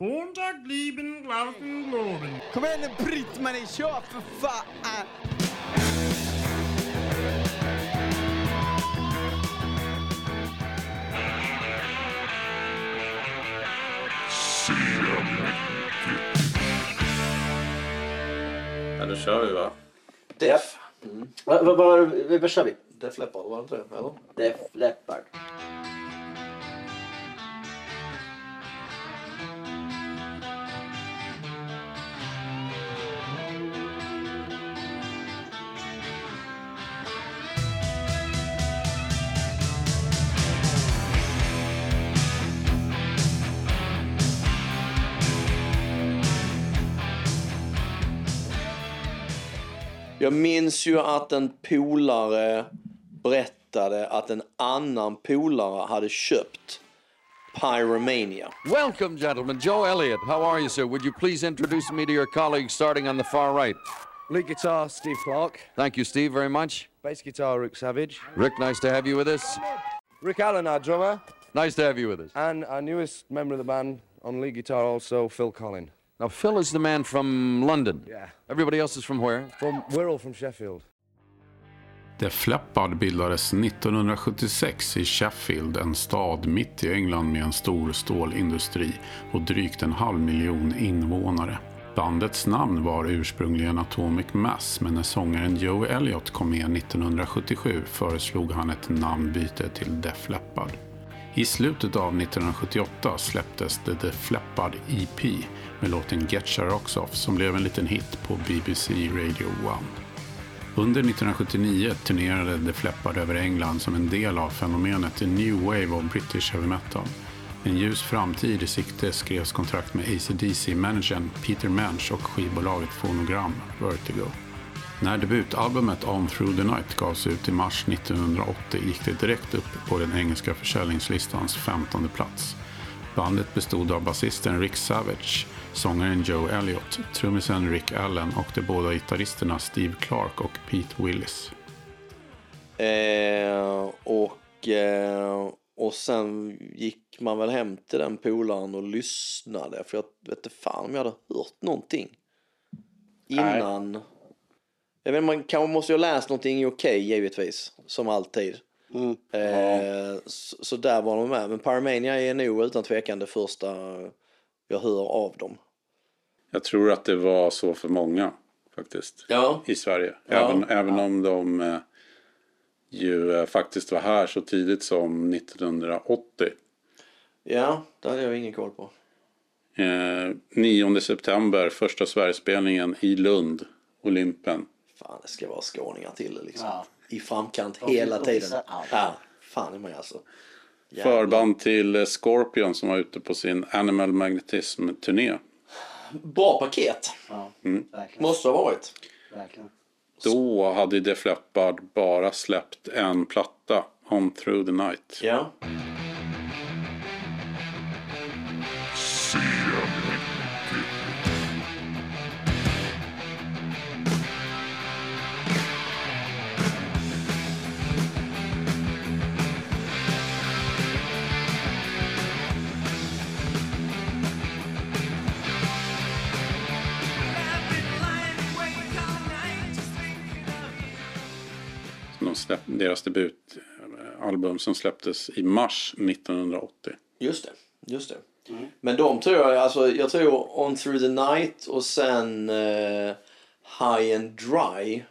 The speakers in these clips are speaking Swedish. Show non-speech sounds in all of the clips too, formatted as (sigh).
Kontakt lieben Glauben Globen. Kom igen nu Britt-Marie, kör för fan! Ja, då kör vi va? Def. Vad va, vad kör vi? Def Leppard var det inte det? Eller? Def Leppard. Jag minns ju att en polare berättade att en annan polare hade köpt Pyromania. Welcome, gentlemen. Joe Elliott. How are you, sir? Would you please introduce me to your colleagues starting on the far right? Lead guitar, Steve Clark. Thank you, Steve, very much. Bass guitar, Rick Savage. Rick, nice to have you with us. Rick Allen, our drummer. Nice to have you with us. And our newest member of the band on lead guitar, also Phil Collin. Now, Phil is the man from London. Yeah. Everybody else is from where? From, we're all from Sheffield. Def Leppard bildades 1976 i Sheffield, en stad mitt i England med en stor stålindustri och drygt en halv miljon invånare. Bandets namn var ursprungligen Atomic Mass men när sångaren Joe Elliott kom med 1977 föreslog han ett namnbyte till Def Leppard. I slutet av 1978 släpptes The Def Leppard EP med låten Getcha Rocks Off som blev en liten hit på BBC Radio 1. Under 1979 turnerade The Fleppard över England som en del av fenomenet The New Wave of British Heavy Metal. En ljus framtid i sikte skrevs kontrakt med ACDC-managern Peter Mensch och skivbolaget Phonogram Vertigo. När debutalbumet On Through the Night gavs ut i mars 1980 gick det direkt upp på den engelska försäljningslistans 15 plats. Bandet bestod av basisten Rick Savage, sångaren Joe Elliott, trummisen Rick Allen och de båda gitarristerna Steve Clark och Pete Willis. Eh, och, eh, och sen gick man väl hem till den polaren och lyssnade. För jag vet inte fan om jag hade hört någonting. Innan. Jag vet, man kanske måste ju ha läst någonting i Okej givetvis. Som alltid. Eh, så, så där var de med. Men Pyromania är nog utan tvekan det första jag hör av dem. Jag tror att det var så för många faktiskt. Ja. I Sverige. Ja. Även, även om de eh, ju eh, faktiskt var här så tidigt som 1980. Ja, det hade jag ingen koll på. Eh, 9 september, första Sverigespelningen i Lund, Olympen. Fan, det ska vara skåningar till liksom. Ja. I framkant Och- hela och tiden. Ja, fan är man alltså. Jävlar. Förband till eh, Scorpion som var ute på sin Animal Magnetism-turné. Bra paket. Ja, Mm. Måste ha varit. verkligen. Då hade Def Leppard bara släppt en platta, On Through the Night. Ja. Deras debutalbum som släpptes i mars 1980. Just det. Just det. Men de tror jag, alltså jag tror On Through the Night och sen eh, High and Dry.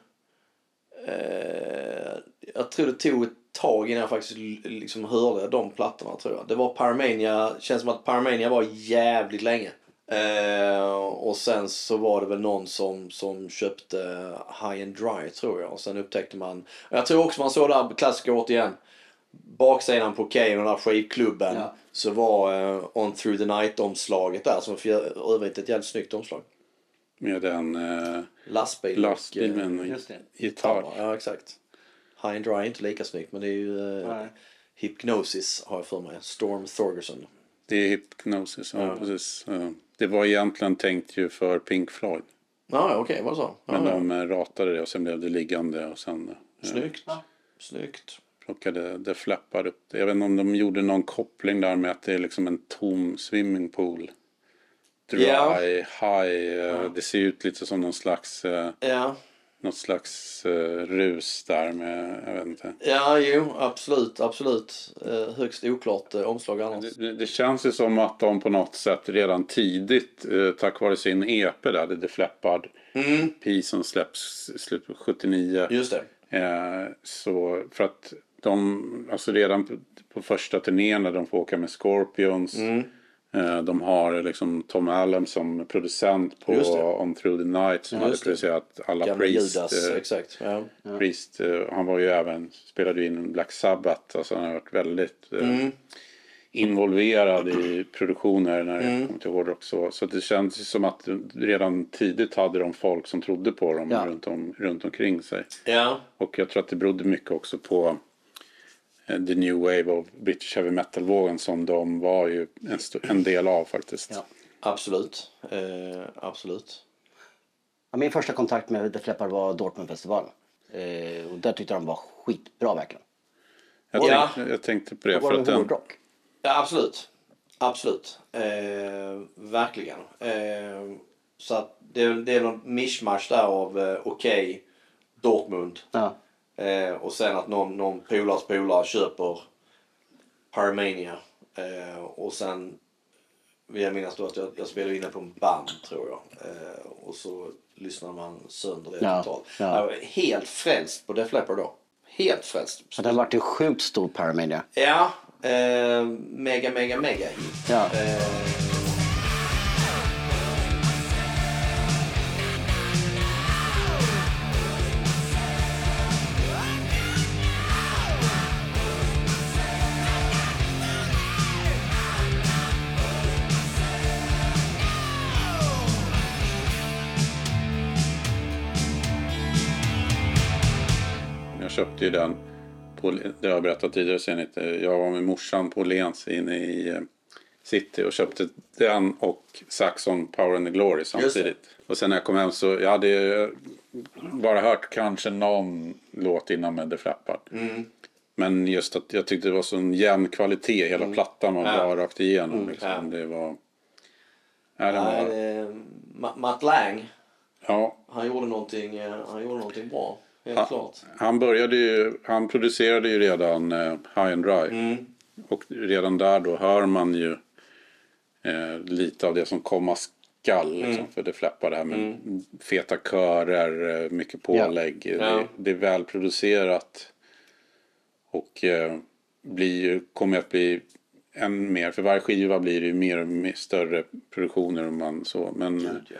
Eh, jag tror det tog ett tag innan jag faktiskt liksom hörde de plattorna tror jag. Det var Paramania, känns som att Paramania var jävligt länge. Eh, och sen så var det väl någon som, som köpte High and Dry tror jag. Och sen upptäckte man, jag tror också man såg där klassiker återigen. Baksidan på Okej och den där skivklubben. Ja. Så var eh, On Through the Night omslaget där som för övrigt ett jävligt snyggt omslag. Med en eh, Lastbil. lastbil och, med eh, en det. gitarr. Ja, exakt. High and Dry är inte lika snyggt men det är ju eh. Hypnosis har jag för mig. Storm Thorgerson. Det är Hypnosis, ja, Ja. precis. Ja. Det var egentligen tänkt ju för Pink Floyd. Ja, okej, var det så? Ja, Men ja. de eh, ratade det och sen blev det liggande och sen eh, Snyggt. Snyggt. plockade det flappar upp. Jag vet inte om de gjorde någon koppling där med att det är liksom en tom swimmingpool. dry, Ja. high. eh, Det ser ut lite som någon slags, eh, Ja. Något slags eh, rus där med, jag vet inte. Ja, jo, absolut, absolut. Eh, högst oklart eh, omslag annars. Det, det känns ju som att de på något sätt redan tidigt, eh, tack vare sin EP där, The Flappard Mm, P som släpps i slutet på 79. just det. Eh, så för att de, alltså redan på, på första turnén när de får åka med Scorpions. Mm. Eh, de har liksom Tom Allen som producent på det. On Through the Night som hade Just det. producerat alla Gamla Priest. Judas, eh, exakt. Ja. Priest eh, han var ju även, spelade ju in Black Sabbath. Alltså han har varit väldigt eh, Mm. involverad i produktioner när det Mm. kommer till hårdrock. Så, så det känns som att redan tidigt hade de folk som trodde på dem Ja. runt, om, runt omkring sig. ja, Och jag tror att det berodde mycket också på the new wave of British heavy metal-vågen som de var ju en, en del av faktiskt. Ja. absolut. Eh, absolut. Ja, min första kontakt med The Flappard var Dortmundfestivalen. Eh, och där tyckte jag de var skitbra verkligen. Jag, Ja. tänkte, jag tänkte på det. Var För att det den. Ja, absolut. Absolut. Eh, verkligen. Eh, så att det, det är någon mischmasch där av eh, okej, Dortmund. Ja. Eh, och sen att någon, någon polares polare köper Paramania. Eh, och sen vill jag minnas då att jag, jag spelade inne på en band tror jag. Eh, och så lyssnar man sönder det Ja, totalt. ja. Jag var helt frälst på Def Leppard då. Helt frälst. Så det har varit en sjukt stor Paramania. Ja, eh, mega, mega, mega hit. Ja. Eh, jag köpte ju den, på, det har jag berättat tidigare senigt. Jag var med morsan på Lens inne i eh, city och köpte den och Saxon Power and the Glory samtidigt. Och sen när jag kom hem så jag hade ju bara hört kanske någon låt innan med The Flappard. Men just att jag tyckte det var sån jämn kvalitet. Hela plattan var Ja. bra rakt igenom. Liksom. Ja. Det var... Ja, den var... eh, Ma- Matt Lang, ja, han gjorde någonting, eh, han gjorde någonting bra. Helt Ja. klart. han började ju, han producerade ju redan eh, High and Dry. Och redan där då hör man ju eh, lite av det som komma skall. Liksom, För det fläppar det här med feta körer, eh, mycket pålägg. Ja. Det, det är välproducerat. Och eh, blir kommer att bli än mer. För varje skiva blir det ju mer och mer större produktioner. Om man så. Men eh, ja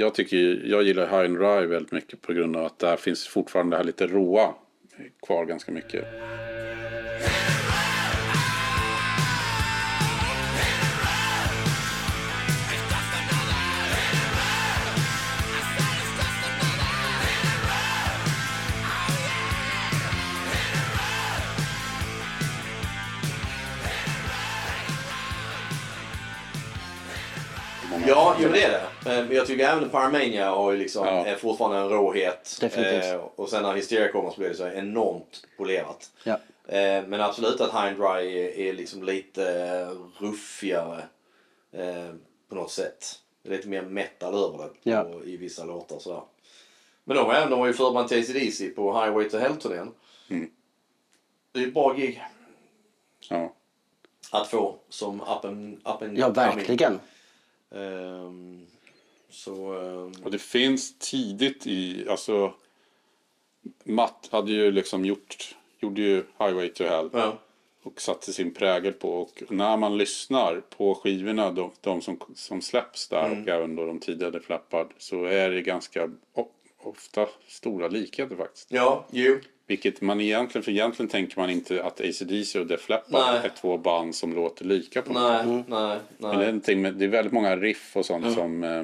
jag tycker jag gillar High and Rye väldigt mycket på grund av att där finns fortfarande det här lite råa kvar ganska mycket. Ja, jo det är det. Men jag tycker även Paramania har ju liksom, Ja. är fortfarande en råhet. Definitivt. Eh, och sen när Hysteria kommer så blir det så enormt polerat. Ja. Eh, men absolut att High Dry är, är liksom lite eh, ruffigare eh, på något sätt. Är lite mer metal över det på, Ja. i vissa låtar sådär. Men de, även- de var ju förband till AC/DC på Highway to Hell-turnén. Mm. Det är ju ett bra gig Ja. att få som up and, up and Ja, verkligen. Ehm, så... ehm, Och det finns tidigt i, alltså Matt hade ju liksom gjort, gjorde ju Highway to Hell ja. och satte sin prägel på och när man lyssnar på skivorna, de, de som, som släpps där och även då de tidigare flappad så är det ganska ofta stora likheter faktiskt. Ja, jo. Vilket man egentligen, för egentligen tänker man inte att AC/DC och Def Leppard Nej. är två band som låter lika på något Nej, sätt. nej, Men det, är nej. någonting med, det är väldigt många riff och sånt som, eh,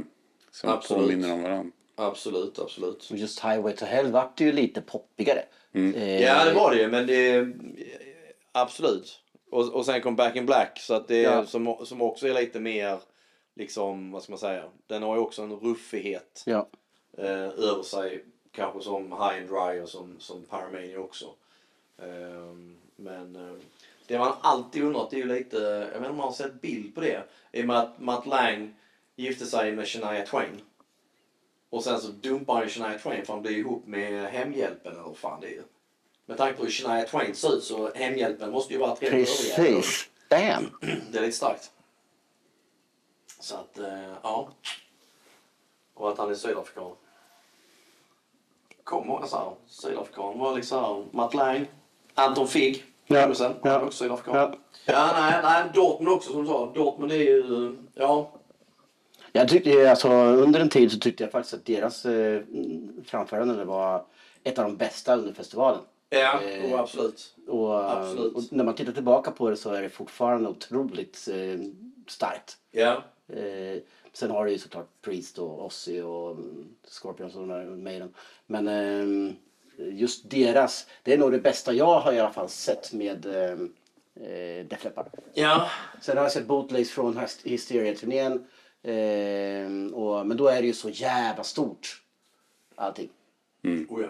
som Absolut. påminner om varandra. Absolut, absolut. Och just Highway to Hell vart det ju lite poppigare. Eh, Ja, det var det ju, men det... Absolut. Och, och sen kom Back in Black, så att det Ja. som, som också är lite mer, liksom, vad ska man säga, den har ju också en ruffighet Ja. eh, över sig. Kanske som High and Dry och som, som Paramania också. Ehm, men eh, det man alltid undrat är ju lite, jag vet inte om man har sett bild på det, i och med att Matt Lang gifte sig med Shania Twain. Och sen så dumpar han Shania Twain för han blir ihop med Hemhjälpen eller vad fan det är. Med tanke på hur Shania Twain ser ut så Hemhjälpen måste ju varit rätt. Precis. Damn. (clears throat) Det är lite starkt. Så att, eh, ja. Och att han är sydafrikan. Kom många så här sydafrikaner. var liksom här, Matt Lang, Anton Figg, Ja, är ja, också sydafrikan. ja. Ja. nej, nej, Dortmund också som du sa. Dortmund är ju, ja. Jag tyckte, alltså, under en tid så tyckte jag faktiskt att deras eh, framförande var ett av de bästa under festivalen. Ja, Eh, oh, absolut. Och, Absolut. och när man tittar tillbaka på det så är det fortfarande otroligt eh, starkt. Ja. Eh, sen har du ju såklart Priest och Ozzy och mm, Scorpions och Maiden. Men eh, just deras, det är nog det bästa jag har i alla fall sett med eh, eh, Def Leppard. Ja. Sen har jag sett bootlegs från Hyst- Hysteria-turnén. Eh, och, men då är det ju så jävla stort. Allting. Oh, ja.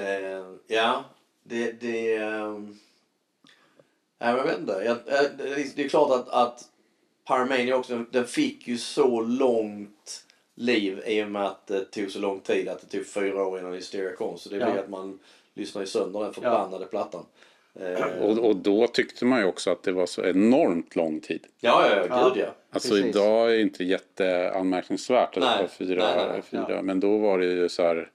Eh, ja, det... det ehm, nej, men jag vet inte. Jag, eh, det är- det är klart att, att Paramania också, den fick ju så långt liv i och med att det tog så lång tid. Att det tog fyra år innan Hysteria kom. Så det Ja. blir att man lyssnar ju sönder den förbannade plattan. Eh, Och, och då tyckte man ju också att det var så enormt lång tid. ja, ja, ja, gud ja. Alltså Precis. idag är det inte jätteanmärkningsvärt att Nej, det var fyra. nej, nej, nej. fyra. Ja. Men då var det ju så här.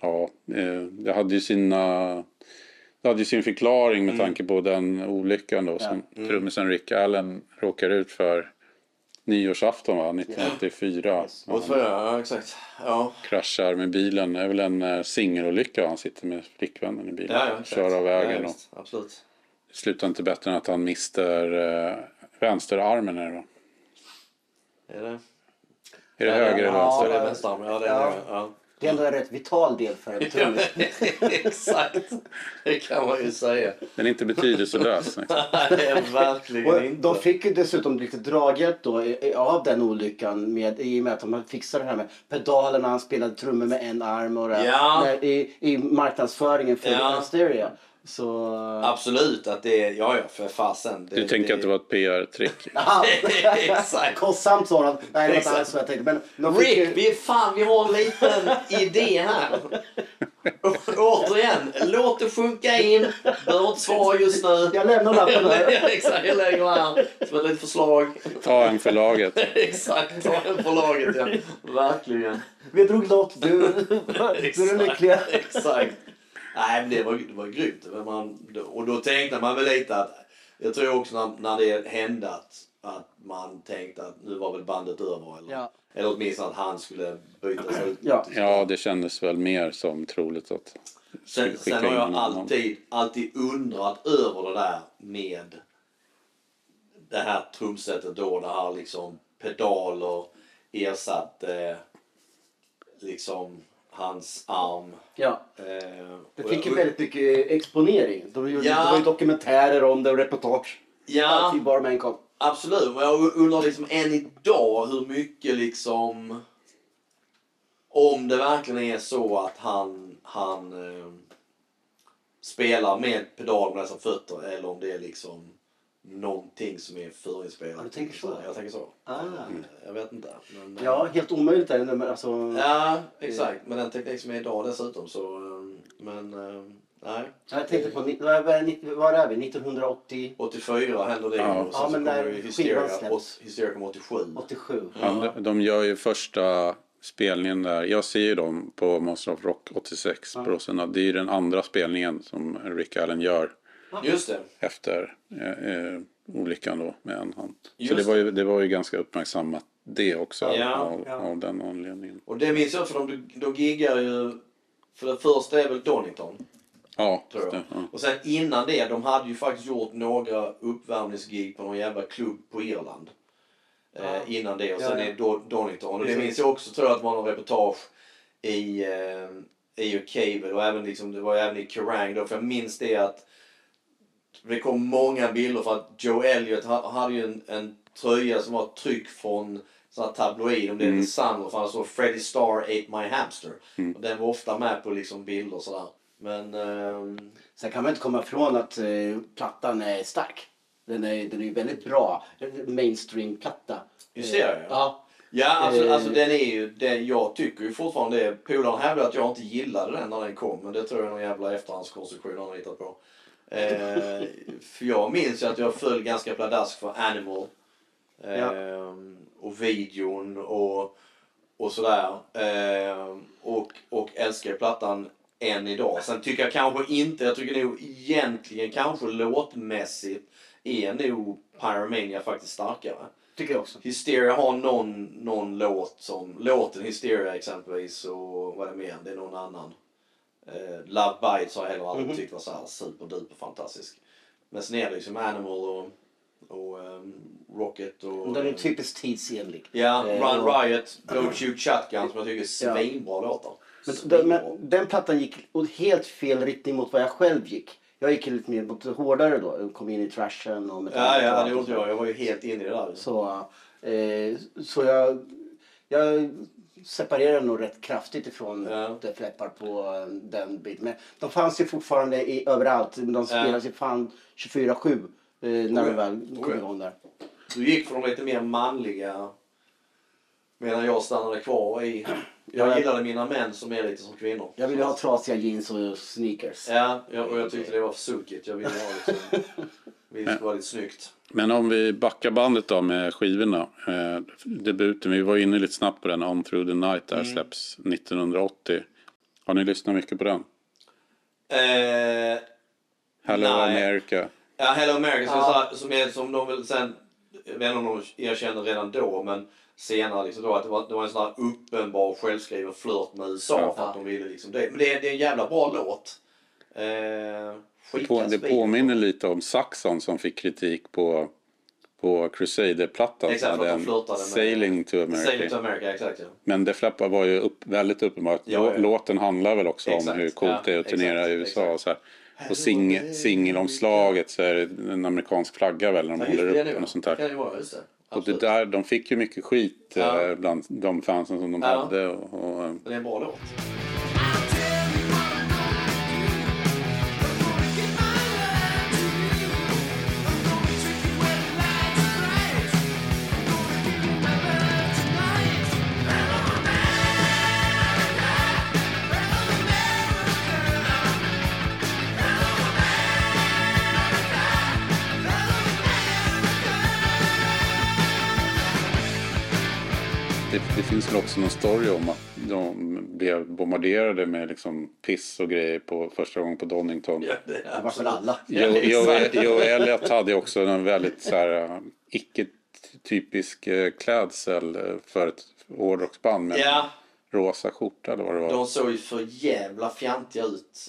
Ja, eh, det hade ju sina. Det hade ju sin förklaring Mm. med tanke på den olyckan då som trummisen Rick Allen råkade ut för nyårsafton va, 1984. Och Han för, ja, exakt. Ja, kraschar med bilen. Det är väl en eh, singelolycka. Han sitter med flickvännen i bilen. ja, ja kör av vägen. Ja. Absolut. det slutar inte bättre än att han mister eh, vänsterarmen. Är det, va? Är det? är det höger eller Ja, vänster? det är vänsterarm. Ja, det är Ja. Det. Är ändå en rätt vital del för en trummis. (laughs) exakt. Det kan man ju säga. Den är inte betydelselös. liksom. (laughs) Nej, verkligen Och inte. de fick ju dessutom lite draghjälp då av den olyckan med, i och med att de fixade det här med pedalerna, han spelade trummor med en arm och det, Ja. där, i, i marknadsföringen för Ja. Hysteria. Så... Absolut att det är, ja ja för fasen. Du tänker att det var ett PR-trick? (laughs) (laughs) Exakt. Kostsamt sa han. Nej, det var inte alls vad jag tänkte. Men Rick, ju... vi, fan, vi har en liten idé här. Återigen, låt det sjunka in. Behöver inte svara just nu. Jag lämnar lappen här. (laughs) Exakt, jag lägger här som ett litet förslag. Ta en för laget. Exakt, ta en på laget ja. Verkligen. Vi drog lott. Du, du är lyckliga. Exakt. Nej men det var, det var grymt. Men Man, och då tänkte man väl lite att, jag tror också när, när det hände att, att man tänkte att nu var väl bandet över. Eller, Ja. eller åtminstone att han skulle bytas ut. Ja. Ja, det kändes väl mer som troligt att Sen, sen har jag alltid, alltid undrat över det där med det här trumsetet då, det här liksom pedaler ersatte liksom hans arm. Ja. Eh, Det fick ju väldigt mycket exponering. De gjorde, Ja. Det var ju dokumentärer om det och reportage. Ja, en kom. absolut. Men jag undrar liksom än idag hur mycket liksom... Om det verkligen är så att han, han eh, spelar med pedal med dessa fötter eller om det är liksom någonting som är förinspelat. Ja, du tänker så? Jag tänker så. Ah. Jag vet inte. Men, eh, Ja, helt omöjligt är det. men Alltså, Ja, exakt. Med den teknik som är idag dessutom så... eh, Men, eh, nej. Jag tänkte på, vad är, vi? 1980? 84 händer det Ja. och sen Ja, så men kommer när ju skivan Hysteria, Hysteria kom 87. 87? Ja, de, gör ju första spelningen där. Jag ser ju dem på Monster of Rock 86 på Rosenna. Det är ju den andra spelningen som Rick Allen gör Just det. efter eh, eh, olyckan då med en hand. Så det var, ju, det var ju ganska uppmärksammat det också Ja, av, ja. av den anledningen. Och det minns jag för de, de giggar ju... För det första är väl Donington, Ja, tror jag. det, ja. Och sen innan det, de hade ju faktiskt gjort några uppvärmningsgig på någon jävla klubb på Irland. Eh, innan det. Och sen Ja, ja. är Do- Donington. Och det minns jag också, tror jag, att det var någon reportage i, eh, i Cable och även liksom, det var även i Kerrang då. För jag minns det att det kom många bilder för att Joe Elliott ha- hade ju en, en tröja som var tryck från sån här tabloid, om det är The Sun, och fan så Freddie Starr ate my hamster. Och den var ofta med på liksom bilder och sådär. Men ehm, Sen kan man inte komma ifrån att eh, plattan är stark. Den är, den är ju väldigt bra. Mainstream-platta. Hysteria, Eh, Ja. Ja, alltså, Eh. alltså den är ju, den, jag tycker ju fortfarande det. Polaren hävdar att jag inte gillade den när den kom, men det tror jag är någon jävla efterhandskonstruktion han har hittat på. Eh, för jag minns ju att jag föll ganska pladask för Animal. Eh, Ja. Och videon och, och sådär. Eh, och, och älskar plattan än idag. Sen tycker jag kanske inte, jag tycker nog egentligen kanske låtmässigt är nog Pyromania faktiskt starkare. Tycker jag också. Hysteria har någon, någon låt som, låten Hysteria exempelvis och vad är det mer, det är någon annan. Eh, Love Bites har jag heller aldrig tyckt var så här superduper fantastisk. Men sen är det liksom Animal och, och ehm, Rocket och... Den är typiskt tidsenlig. Ja, Eh, Run och- Riot, Don't Shoot Shotgun som jag tycker är svinbra låtar. Men den, Svinbra. men den plattan gick åt helt fel riktning mot vad jag själv gick. Jag gick lite mer mot hårdare då. Kom in i trashen och Ja, Metallica ja, och det gjorde jag. Jag var ju helt inne i det där. Så, eh, så jag, jag separerar nog rätt kraftigt ifrån Ja. det fläppar på eh, den biten. Men de fanns ju fortfarande i, överallt. De spelas ju fan 24-7 eh, när Oh de ja. väl Oh kom ja. igång där. Du gick för de lite mer manliga medan jag stannade kvar i... Jag Ja. gillade mina män som är lite som kvinnor. Jag ville ha trasiga jeans och sneakers. Ja, och jag tyckte det var sunkigt. Jag ville ha liksom... (laughs) Vi skulle vara lite snyggt. Men om vi backar bandet då med skivorna. Eh, debuten, vi var inne lite snabbt på den. On through the night där Mm. släpps 1980. Har ni lyssnat mycket på den? Eh, Hello Nej. America. ja, Hello America som, Ja. ja. som, är, som de väl sen... Jag vet inte om de erkände redan då, men senare liksom då att det var, det var en sån här uppenbar självskriven flört med USA Ja. för att de ville liksom det. Men det är, det är en jävla bra låt. Eh, på, det påminner lite om Saxon som fick kritik på, på Crusader-plattan. Exakt, för hade att de en flörtade med... Sailing to America. Sailing to America, exakt ja. Men det Flappa var ju upp, väldigt uppenbart. Ja, ja. Låten handlar väl också Exakt, om hur coolt det är att turnera i USA. Och så här. På sing, singelomslaget så är det en amerikansk flagga väl när de håller upp den och sånt Det kan där. det vara, just det. Och det där, de fick ju mycket skit eh, bland de fansen som de hade. Och, och, eh, det är en bra låt. Finns väl också någon story om att de blev bombarderade med liksom piss och grejer på första gången på Donington. Ja, det Det var väl alla. Joe, Joe Elliot hade också en väldigt så här, uh, icke-typisk uh, klädsel uh, för ett hårdrocksband med Ja, rosa skjorta eller vad det var. de såg ju för jävla fjantiga ut.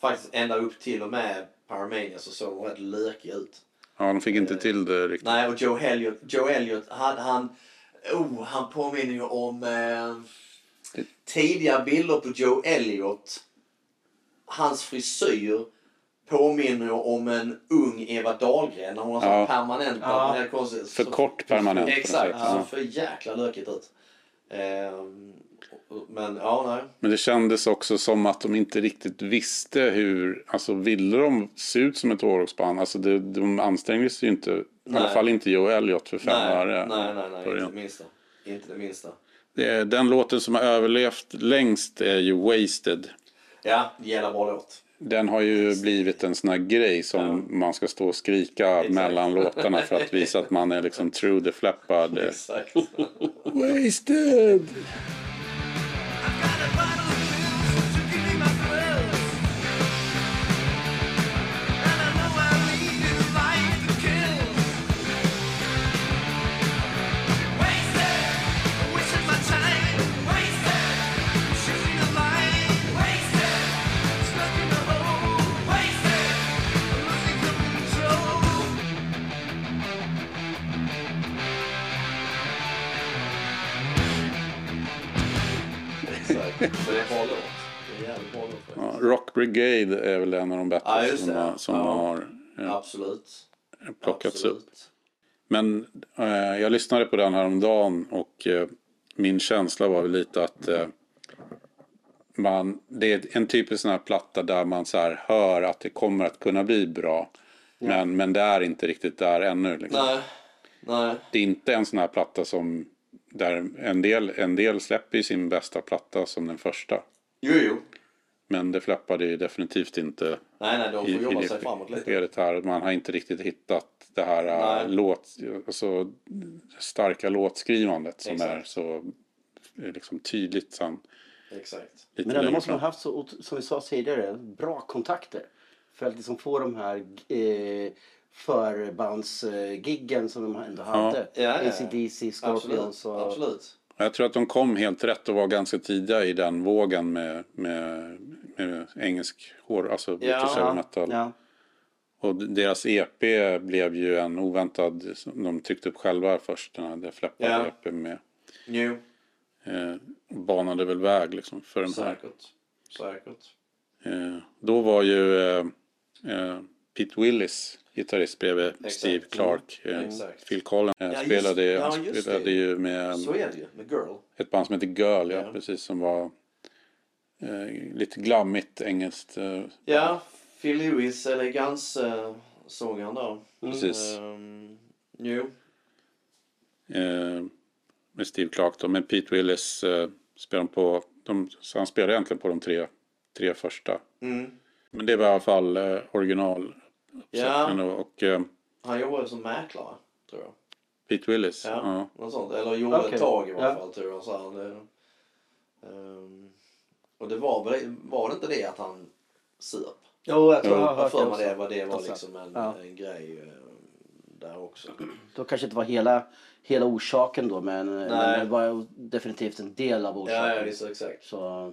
Faktiskt ända upp till och med Paramania så såg de rätt lökiga ut. Ja, de fick inte till det riktigt. Nej, och Joe Elliot, Joe Elliot han, han, oh, han påminner ju om eh, tidiga bilder på Joe Elliot. Hans frisyr påminner ju om en ung Eva Dahlgren när hon har Ja. ja. permanent. Ja. Konstigt. För Så- kort permanent. Exakt, sätt. så Ja. för jäkla lökigt ut. Ehm, men ja, nej. Men det kändes också som att de inte riktigt visste hur, alltså ville de se ut som ett hårdrocksband? Alltså det, de ansträngde sig ju inte, i alla Nej. fall inte Joe Elliot för fem Nej, öre. nej, nej, nej, början. inte det minsta. Inte det minsta. Det Den låten som har överlevt längst är ju Wasted. Ja, jävla bra låt. Den har ju blivit en sån här grej som man ska stå och skrika Exakt. mellan låtarna för att visa att man är liksom (laughs) true the flappad. (laughs) Exakt. Wasted! Exakt. Brigade är väl en av de bättre Ja, som, har, som Ja. har Absolut. plockats Absolut. upp. Men eh, jag lyssnade på den här om dagen och eh, min känsla var väl lite att eh, man, det är en typisk sån här platta där man så här hör att det kommer att kunna bli bra. Men, men det är inte riktigt där ännu. Liksom. Nej. Nej. det är inte en sån här platta som där en del, en del släpper sin bästa platta som den första. Jo, jo. Men det flappade ju definitivt inte Nej, nej, de får i, jobba i sig framåt lite. här. Man har inte riktigt hittat det här Nej. äh, låt, alltså, starka låtskrivandet som Exakt. är så eh, liksom, tydligt sen. Exakt. Men ändå måste man ha haft, så, som vi sa tidigare, bra kontakter. För att liksom få de här eh, förbandsgiggen som de ändå hade. Ja, ja, ja. ACDC, Absolut. Scorpions och... Absolut. Jag tror att de kom helt rätt och var ganska tidiga i den vågen med, med, med engelsk hår, alltså British heavy metal. Ja. Och deras EP blev ju en oväntad, de tryckte upp själva först, den här Def Ja. EP med, Jo, eh, banade väl väg liksom för den här. säkert. Säkert. Eh, då var ju eh, eh, Pete Willis gitarrist bredvid Exakt. Steve Clark. Eh, Exakt. Phil Collins eh, Ja, just- spelade, ja, han just spelade det. ju med det ju, med Girl. ett band som heter Girl, ja, Ja. precis, som var eh, lite glammigt engelskt. Eh, Ja, Phil Lewis, elegans-sångaren då. Precis. Um, jo, eh, med Steve Clark då, men Pete Willis eh, spelade på, de, så han spelade egentligen på de tre, tre första. mm. Men det var i alla fall eh, original Ja. då, och eh, han jobbade som mäklare, tror jag. Pete Willis. Ja, Ja. något sånt. Eller gjorde Okej. ett tag i varje Ja. fall, tror jag. Så han, det, ehm, och det var var det inte det att han söp? Jo, jag tror Jo, jag har hört för det mig det, var, det var Alltså, liksom en, ja. en grej eh, där också. Då kanske inte var hela, hela orsaken då men, men det var definitivt en del av orsaken. Ja, ja, visst, exakt. Så,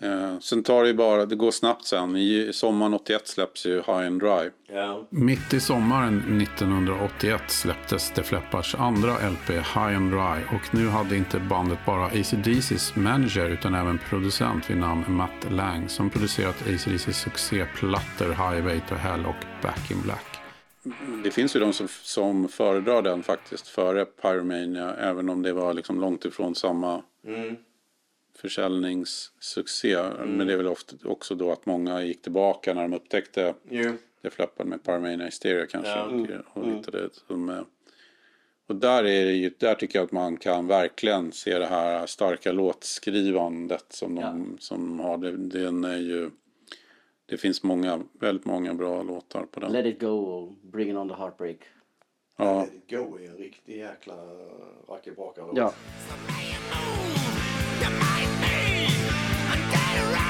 Eh, sen tar det ju bara, det går snabbt sen. I sommaren 81 släpps ju High and Dry. Ja. Mitt i sommaren 1981 släpptes Def Leppards andra LP High and Dry och nu hade inte bandet bara AC/DC's manager utan även producent vid namn Matt Lang som producerat AC/DC's succéplattor Highway to Hell och Back in Black. Det finns ju de som, som föredrar den faktiskt före Pyromania. Även om det var liksom långt ifrån samma Mm. Försäljningssuccé. Men det är väl ofta också då att många gick tillbaka när de upptäckte Jo. det flappade med Pyromania Hysteria kanske. Ja. Och, och, hittade som, eh, och där, är det ju, där tycker jag att man kan verkligen se det här starka låtskrivandet som de, som har. Det, den är ju, det finns många, väldigt många bra låtar på den. Let it go och Bring it on the heartbreak. Ja. Let it go är en riktig jäkla rackebrakare. Ja.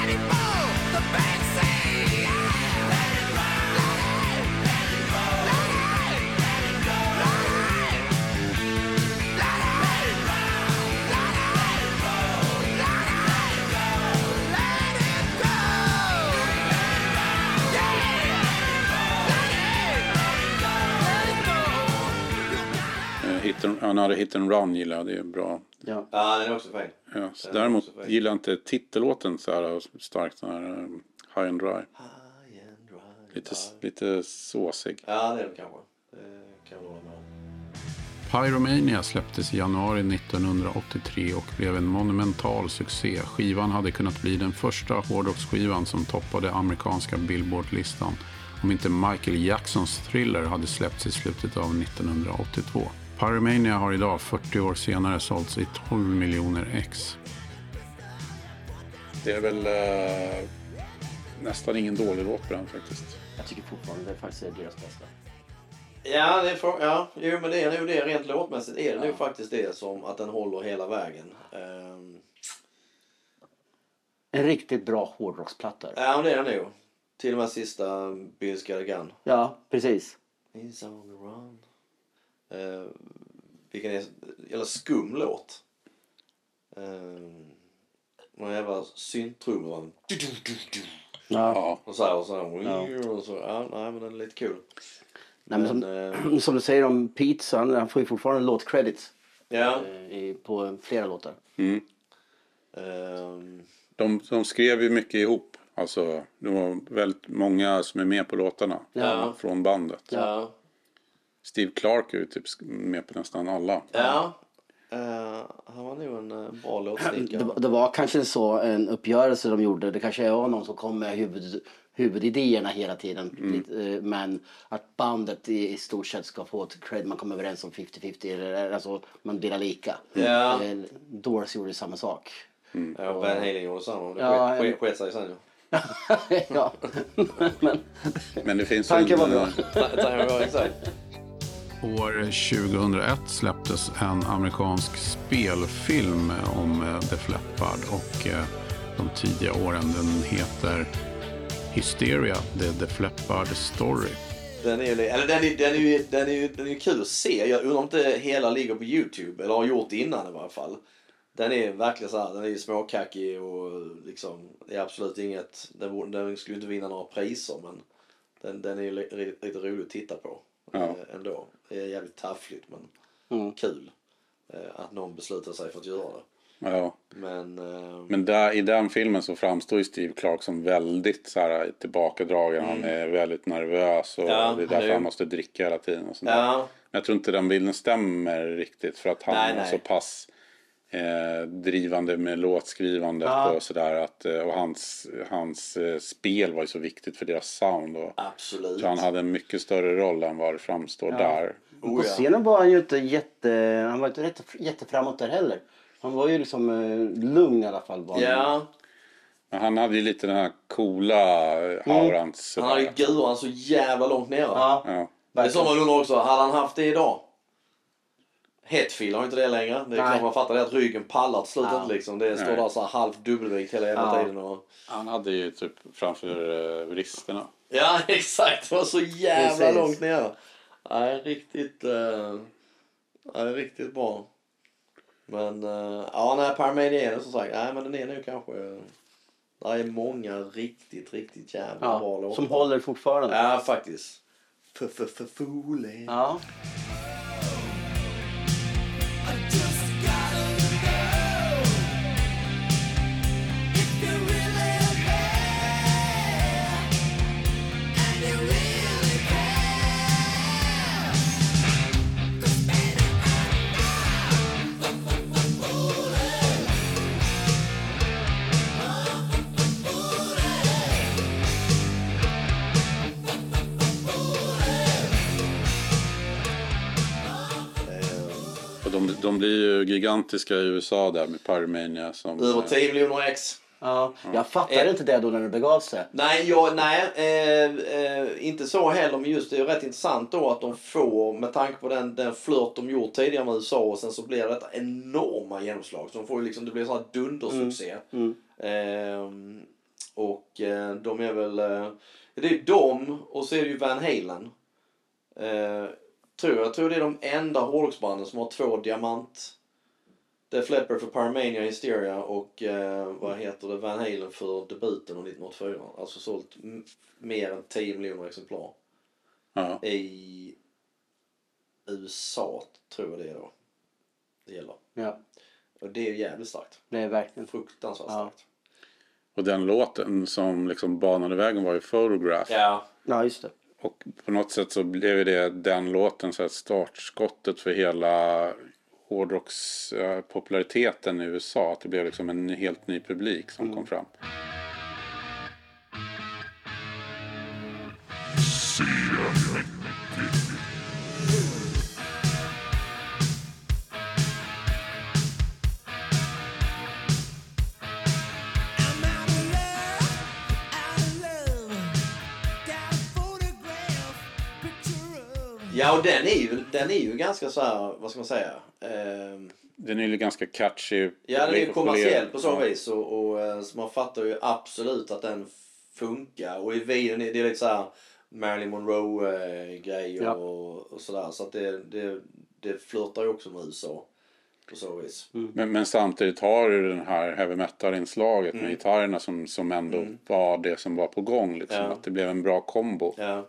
Eh, Hit and Run gillar jag, det är bra. Ja. Ja, den är också fin. Ja, så Den är däremot gillar jag inte titellåten så här starkt. Den här, eh, High and Dry. High and dry. Lite, lite såsig. Ja, det är det kanske. Det kan jag hålla med om. Pyromania släpptes i januari 1983 och blev en monumental succé. Skivan hade kunnat bli den första hårdrocksskivan som toppade amerikanska Billboard-listan om inte Michael Jacksons Thriller hade släppts i slutet av 1982. Pyromania har idag, 40 år senare, sålts i 12 miljoner ex. Det är väl eh, nästan ingen dålig låt på den faktiskt. Jag tycker fortfarande det faktiskt är deras bästa. Ja, det är för, ja, jo, men det är nog det rent låtmässigt är det nog faktiskt det som att den håller hela vägen. Ehm, En riktigt bra hårdrocksplatta. ja, men det är det nog. Till och med sista Bills Got. Ja, precis. He's on the run. Uh, vilken är jävla skum låt. Uh, någon jävla synttrummor. Ja. Ja, Och så här och så här. Och så, ja, nej men den är lite kul. Nej, men som, Men, (clears throat) som du säger om Pete så han, får ju fortfarande låtcredits Ja. eh, i, på flera låtar. mm. ehm, de, de skrev ju mycket ihop. Alltså, det var väldigt många som är med på låtarna Ja. från bandet. ja. Steve Clark är ju typ med på nästan alla. Ja. Eh, han var nog en uh, bra Det, låtskrivare. var- det var kanske så en uppgörelse de gjorde. Det kanske var någon som kom med huvud, huvudidéerna hela tiden. Lite, eh, Men att bandet i, i stort sett ska få ett cred. Man kom överens om 50-50. eller, Alltså man delar lika. Ja. Eh, Doors gjorde samma sak. Ja, Van Halen gjorde samma. Det Ja, sket- sket sig sen ju. ja. (laughs) men, Men det finns Tanken en, var bra. eh, Ta- ta- ja, exakt. År 2001 släpptes en amerikansk spelfilm om eh, Def Leppard och eh, de tidiga åren. Den heter Hysteria, The Def Leppard Story. Den är, ju- eller den är, den är ju den är, ju- den är ju kul att se. Jag undrar om inte hela ligger på Youtube. Eller har gjort det innan i varje fall. Den är verkligen så här, den är ju småkackig och liksom, det är absolut inget, den, den skulle inte vinna några priser men den, den är ju lite rolig att titta på Ja. eh, ändå. Det är jävligt taffligt men Mm. kul eh, att någon beslutar sig för att göra det. ja. Men, eh, Men där, i den filmen så framstår ju Steve Clark som väldigt så här, tillbakadragen. Han är väldigt nervös och Mm. Ja, det är han är därför han måste dricka hela tiden. Och sånt ja, Men jag tror inte den bilden stämmer riktigt för att han Nej, är nej. så pass eh, drivande med låtskrivandet Ja. och sådär. Att, eh, och hans, hans eh, spel var ju så viktigt för deras sound. Och, absolut. så han hade en mycket större roll än vad det framstår där. på Oh, ja. scenen var han ju inte jätte, han var inte jätte, jätteframåt där heller. Han var ju liksom eh, lugn i alla fall. Var han. Ja, Men han hade ju lite den här coola eh, auran. sådär. han hade ju guran så jävla långt nere. Ja, Ja. Det är så man undrar också, hade han haft det idag? Hetfield har inte det längre. Det är Nej. klart man fattar det att ryggen pallar till slut Ja. inte liksom. Det står Nej. där så här halvt dubbelvikt hela jävla Ja. tiden. Och... Han hade ju typ framför eh, vristerna. Ja (laughs) exakt, det var så jävla Precis. långt ner. Nej, riktigt, uh, nej, riktigt bra. Men uh, ja, nej, Parmenier som sagt, nej men den är nu kanske... Det är många riktigt, riktigt jävla bra ja, låtar. som håller fortfarande. Ja, faktiskt. F-f-f-foole. Ja. De, blir ju gigantiska i USA där med Pyromania. Som, Över eh, 10 miljoner ex. Ja. Jag fattade inte det då när det begav sig. Nej, jag, nej eh, eh, inte så heller. Men just det är ju rätt intressant då att de får, med tanke på den, den flört de gjort tidigare med USA och sen så blir det detta enorma genomslag. Så de får ju liksom, det blir en sån här dundersuccé. Mm. Ehm, och eh, de är väl, eh, det är ju de och så är det ju Van Halen. Tror jag, tror det är de enda hårdrocksbanden som har två diamant. Def Leppard för Paramania Hysteria och eh, vad heter det, Van Halen för debuten av 1984. Alltså sålt mer än 10 miljoner exemplar ja. i USA tror jag det är då. Det gäller. Ja, Och det är ju jävligt starkt. det är verkligen. Fruktansvärt Ja. starkt. Och den låten som liksom banade vägen var ju Photograph. Ja. Ja, just det. Och på något sätt så blev det den låten så här startskottet för hela hårdrockspopulariteten i USA. Att det blev liksom en helt ny publik som kom fram. Och den är ju, den är ju ganska så här, vad ska man säga? Ehm, Den är ju ganska catchy. ja, den är ju kommersiell på så Ja. vis och, och eh, så man fattar ju absolut att den funkar. Och i videon är det lite så här Marilyn Monroe-grejer Ja. och, och sådär. Så att det, det, det flörtar ju också med USA på så vis. Men, men samtidigt har du den här heavy metal-inslaget Mm. med gitarrerna som, som ändå var det som var på gång. Liksom. Ja. Att det blev en bra kombo Ja,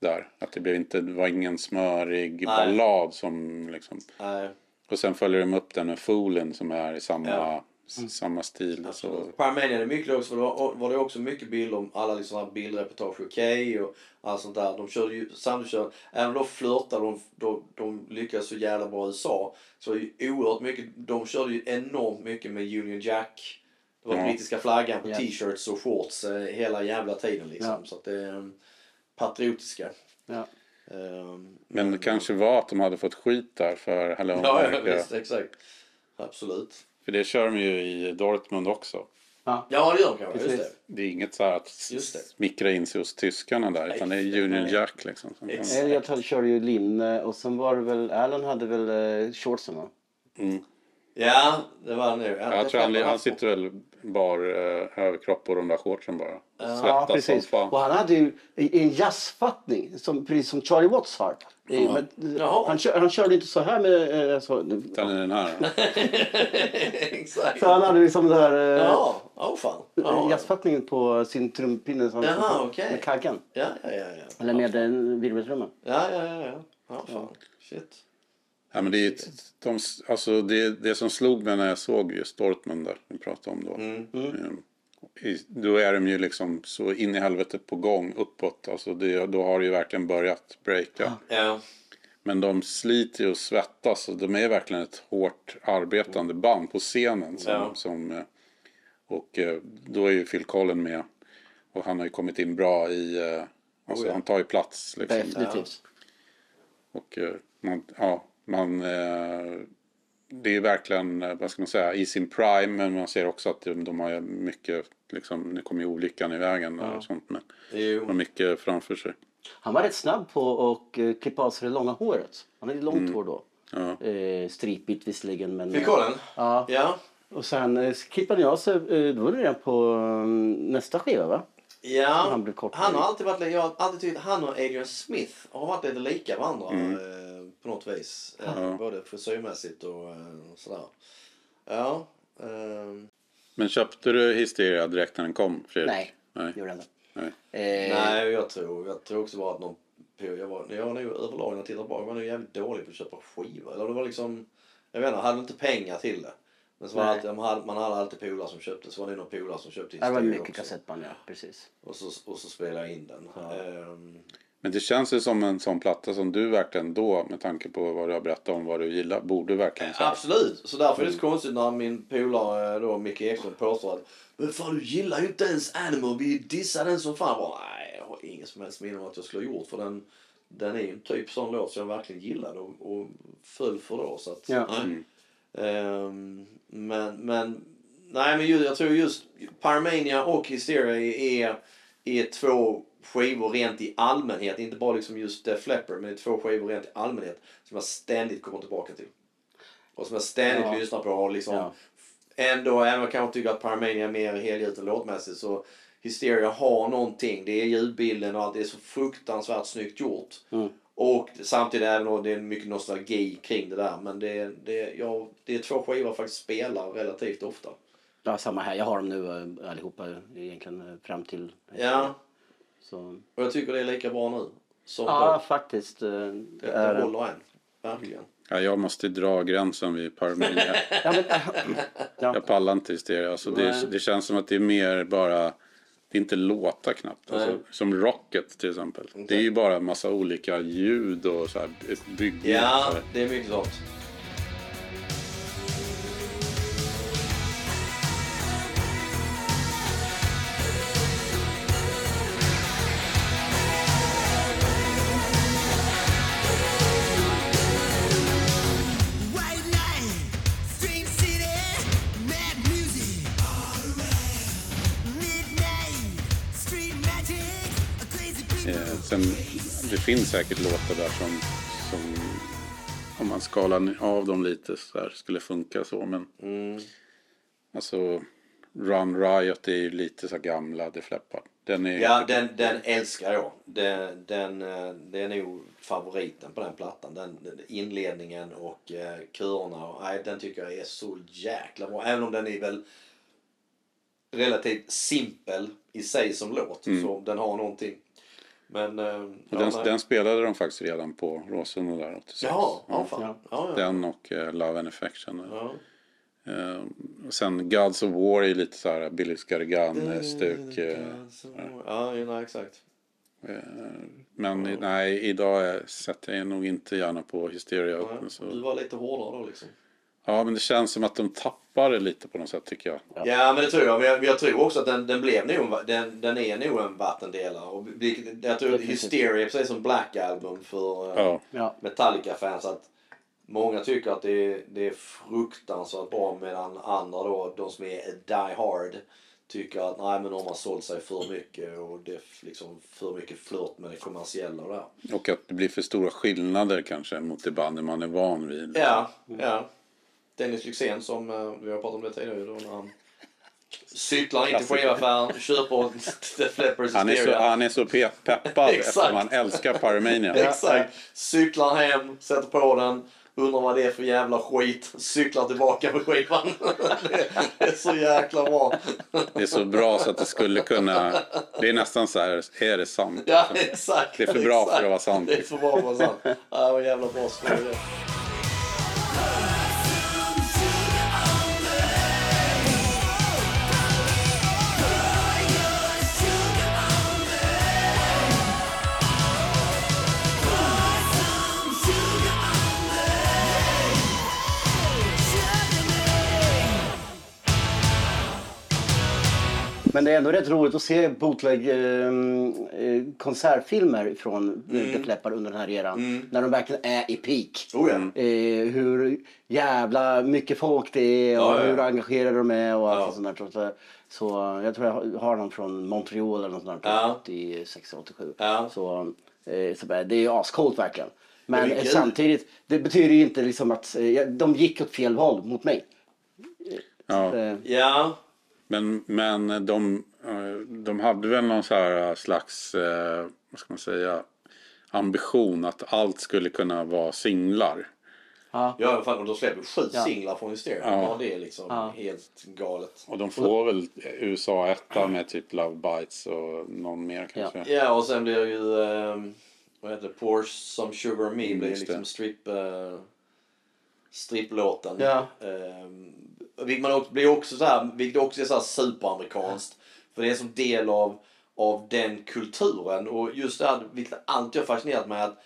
där. Att det, blev inte, det var ingen smörig Nej. ballad som liksom... nej. Och sen följer de upp den med Foolen som är i samma, Ja. s- samma stil. Så, Parmania är mycket också, var, var det också mycket bilder om alla liksom bildreportage, okej och allt sånt där. De körde ju, samtidigt körde, även då flörtade de, de, de lyckades så jävla bra i USA. Så ju oerhört mycket, de körde ju enormt mycket med Union Jack. Det var Ja. brittiska flaggan på t-shirts och shorts eh, hela jävla tiden liksom. Ja. Så att det um, patriotiska. Ja. Um, men det kanske var att de hade fått skit där för Hello Ja, ja visst, exakt. Absolut. För det kör de ju i Dortmund också. Ja, det gör de kanske. Just det. Det är inget så här att smickra in sig hos tyskarna där. Utan det är Union Jack liksom. Elliot hade- körde ju linne och sen var det väl, Alan hade väl eh, shortsen va? Ja, det var nu. Ja, Jag det tror han, han sitter väl bar eh, överkropp och de där shortsen bara. Ja, Svettas som precis. fan. Och han hade ju en jazzfattning, som, precis som Charlie Watts har. Eh, Men, eh, han, kör, han körde inte så här med... Eh, så, Utan den här. (laughs) Exakt. så han hade liksom det här eh, Ja, åh fan. Ja, jazzfattningen på sin trumpinne som, Jaha, okej. med kaggen. ja, ja, ja. ja. Eller med en virveltrumma. Ja, ja, ja. ja. ja fan. Shit. Ja, men det, är, de, alltså det, det som slog mig när jag såg just Dortmund där, vi pratade om då. Mm. Mm. I- Då är de ju liksom så in i helvete på gång uppåt. Alltså det, då har det ju verkligen börjat breaka. Ja. Men de sliter ju och svettas och de är verkligen ett hårt arbetande band på scenen. Som, Ja. som, eh, och eh, då är ju Phil Collin med. Och han har ju kommit in bra i... eh, Alltså Oh ja. han tar ju plats liksom. Definitivt. Och man, ja, man, eh, det är verkligen, eh, vad ska man säga, i sin prime. Men man ser också att de, de har mycket, liksom, nu kommer ju olyckan i vägen där och sånt. Men de har mycket framför sig. Han var rätt snabb på att uh, klippa av sig det långa håret. Han hade långt Mm. hår då. Ja. Eh, stripigt visserligen men... Phil Collin? Ja. Ja. Och sen eh, klippade jag sig, eh, då var det redan på um, nästa skiva va? Ja, Han blev kort. han har alltid varit, jag har alltid tyckt att han och Adrian Smith har varit lite lika varandra eh, på något vis. Eh, Både frisyrmässigt och eh, sådär. Ja. ehm, Men köpte du Hysteria direkt när den kom, Fredrik? Nej, Nej. gjorde han inte. Nej. Eh, nej, jag tror, jag tror också bara att någon jag var, jag var nog överlag när jag tittar tillbaka, jag var nog jävligt dålig på att köpa skivor. Eller det var liksom, jag vet inte, jag hade inte pengar till det. Men så var alltid, man, hade, man hade alltid polare som köpte, så var det någon polare som köpte det var mycket kassettband ja, precis. Och så, och så spelade jag in den. Ehm, Men det känns ju som en sån platta som du verkligen då, med tanke på vad du har berättat om vad du gillar, borde verkligen så här. Absolut, så därför är det så konstigt när min polare då, Micke Ekström påstår att Men fan du gillar ju inte ens Animal, vi dissar den som fan. Bara, Nej, jag har ingen som helst minne om att jag skulle ha gjort för den, den är ju en typ sån låt som jag verkligen gillade och, och föll för då. Så att, Ja. nej. Ehm, men, men, nej men ju- jag tror just Parmania och Hysteria är, är två skivor rent i allmänhet, inte bara liksom just Def Leppard, men det är två skivor rent i allmänhet som jag ständigt kommer tillbaka till. Och som jag ständigt Ja. lyssnar på och liksom Ja. ändå, även om jag kanske tycker att Parmania är mer helgjuten låtmässigt så Hysteria har någonting. Det är ljudbilden och allt. Det är så fruktansvärt snyggt gjort. Mm. Och samtidigt även om det är mycket nostalgi kring det där. Men det, det, ja, det är två skivor jag faktiskt spelar relativt ofta. Ja, samma här. Jag har dem nu eh, allihopa egentligen eh, fram till... Ja, Så. och jag tycker det är lika bra nu. Som Ja, då. faktiskt. eh, Det, Det det är, håller än. Verkligen. Ja, jag måste dra gränsen vid Parmenia. (laughs) ja, men, (laughs) ja. Jag pallar inte Hysteria. Alltså det, det känns som att det är mer bara... Det är inte låtar knappt. Alltså, Nej. som Rocket till exempel. Det är ju bara en massa olika ljud och så här, ett bygge. Ja, Så här. det är mycket sånt. Finns säkert låtar där som, som om man skalar av dem lite så här, skulle funka så. Men Mm. alltså Run Riot är ju lite så gamla Def Leppard. Den är Ja, den, den älskar jag. Den, den, eh, det är nog favoriten på den plattan. Den, inledningen och eh, körerna. Och, nej, den tycker jag är så jäkla bra. Även om den är väl relativt simpel i sig som låt. Så den har någonting. Men... Eh, och ja, den, nej. den spelade de faktiskt redan på Råsunda där 86. Jaha, ja, Ja. fan. Ja. Ja, ja. Den och eh, Love and Affection. Ja. Eh, och sen Gods of War är lite så här Billy Scargan-stuk. Eh, Ja, nej, exakt. eh, men i- nej, idag sätter jag nog inte gärna på Hysteria. Ja, Så. Du var lite hårdare då liksom. Ja, men det känns som att de tappar det lite på något sätt tycker jag. Ja, men det tror jag. Men jag, jag tror också att den, den blev nog, den, den är nog en vattendelare. Och jag tror att Hysteria, precis som Black Album för eh, Ja. Ja. Metallica-fans, att många tycker att det är, det är fruktansvärt bra medan andra då, de som är die hard, tycker att nej men de har sålt sig för mycket och det är liksom för mycket flört med det kommersiella och där. Och att det blir för stora skillnader kanske mot det bandet man är van vid. Ja, ja. Dennis Lyxzén som, eh, vi har pratat om det tidigare då, när han cyklar in till skivaffären, köper The Flippers Han är så, han är så pe- peppad (laughs) Exakt. eftersom han älskar Pyromania. Exakt. Cyklar hem, sätter på den, undrar vad det är för jävla skit, cyklar tillbaka med skivan. (laughs) det är så jäkla bra. Det är så bra så att det skulle kunna... Det är nästan så här, är det sant? Ja, exakt. Det är för bra exakt. för att vara sant. Det är för bra för att vara sant. Ja, det var jävla bra skoj Men det är ändå rätt roligt att se bootleg eh, eh, konsertfilmer från mm. Def Leppard under den här eran. När de verkligen är i peak. Oh ja. eh, hur jävla mycket folk det är och Ja, ja, hur engagerade de är och allt sånt där. Så, så jag tror jag har någon från Montreal eller något sånt där. Ja. 86, 87. Ja. Så, eh, så det är ju ascoolt verkligen. Men Men eh, samtidigt, det betyder ju inte liksom att eh, de gick åt fel håll mot mig. Ja. Eh, Ja, Men, men de, eh, de hade väl någon så här slags, eh, vad ska man säga, ambition att allt skulle kunna vara singlar. ja fan, och de släpper sju Ja. singlar från Hysteria. Ja. Ja. det är liksom Ja. helt galet. Och de får väl USA etta med typ Love Bites och någon mer kanske. Ja, och sen blir ju, um, vad heter det, Porsche Some Sugar Me blir just det. liksom strip, uh, stripplåten. Ja. Um, vilket man också, blir också så här, vilket också är så här superamerikanskt. För det är sån del av, av den kulturen. Och just det här, vilket alltid har fascinerat mig att,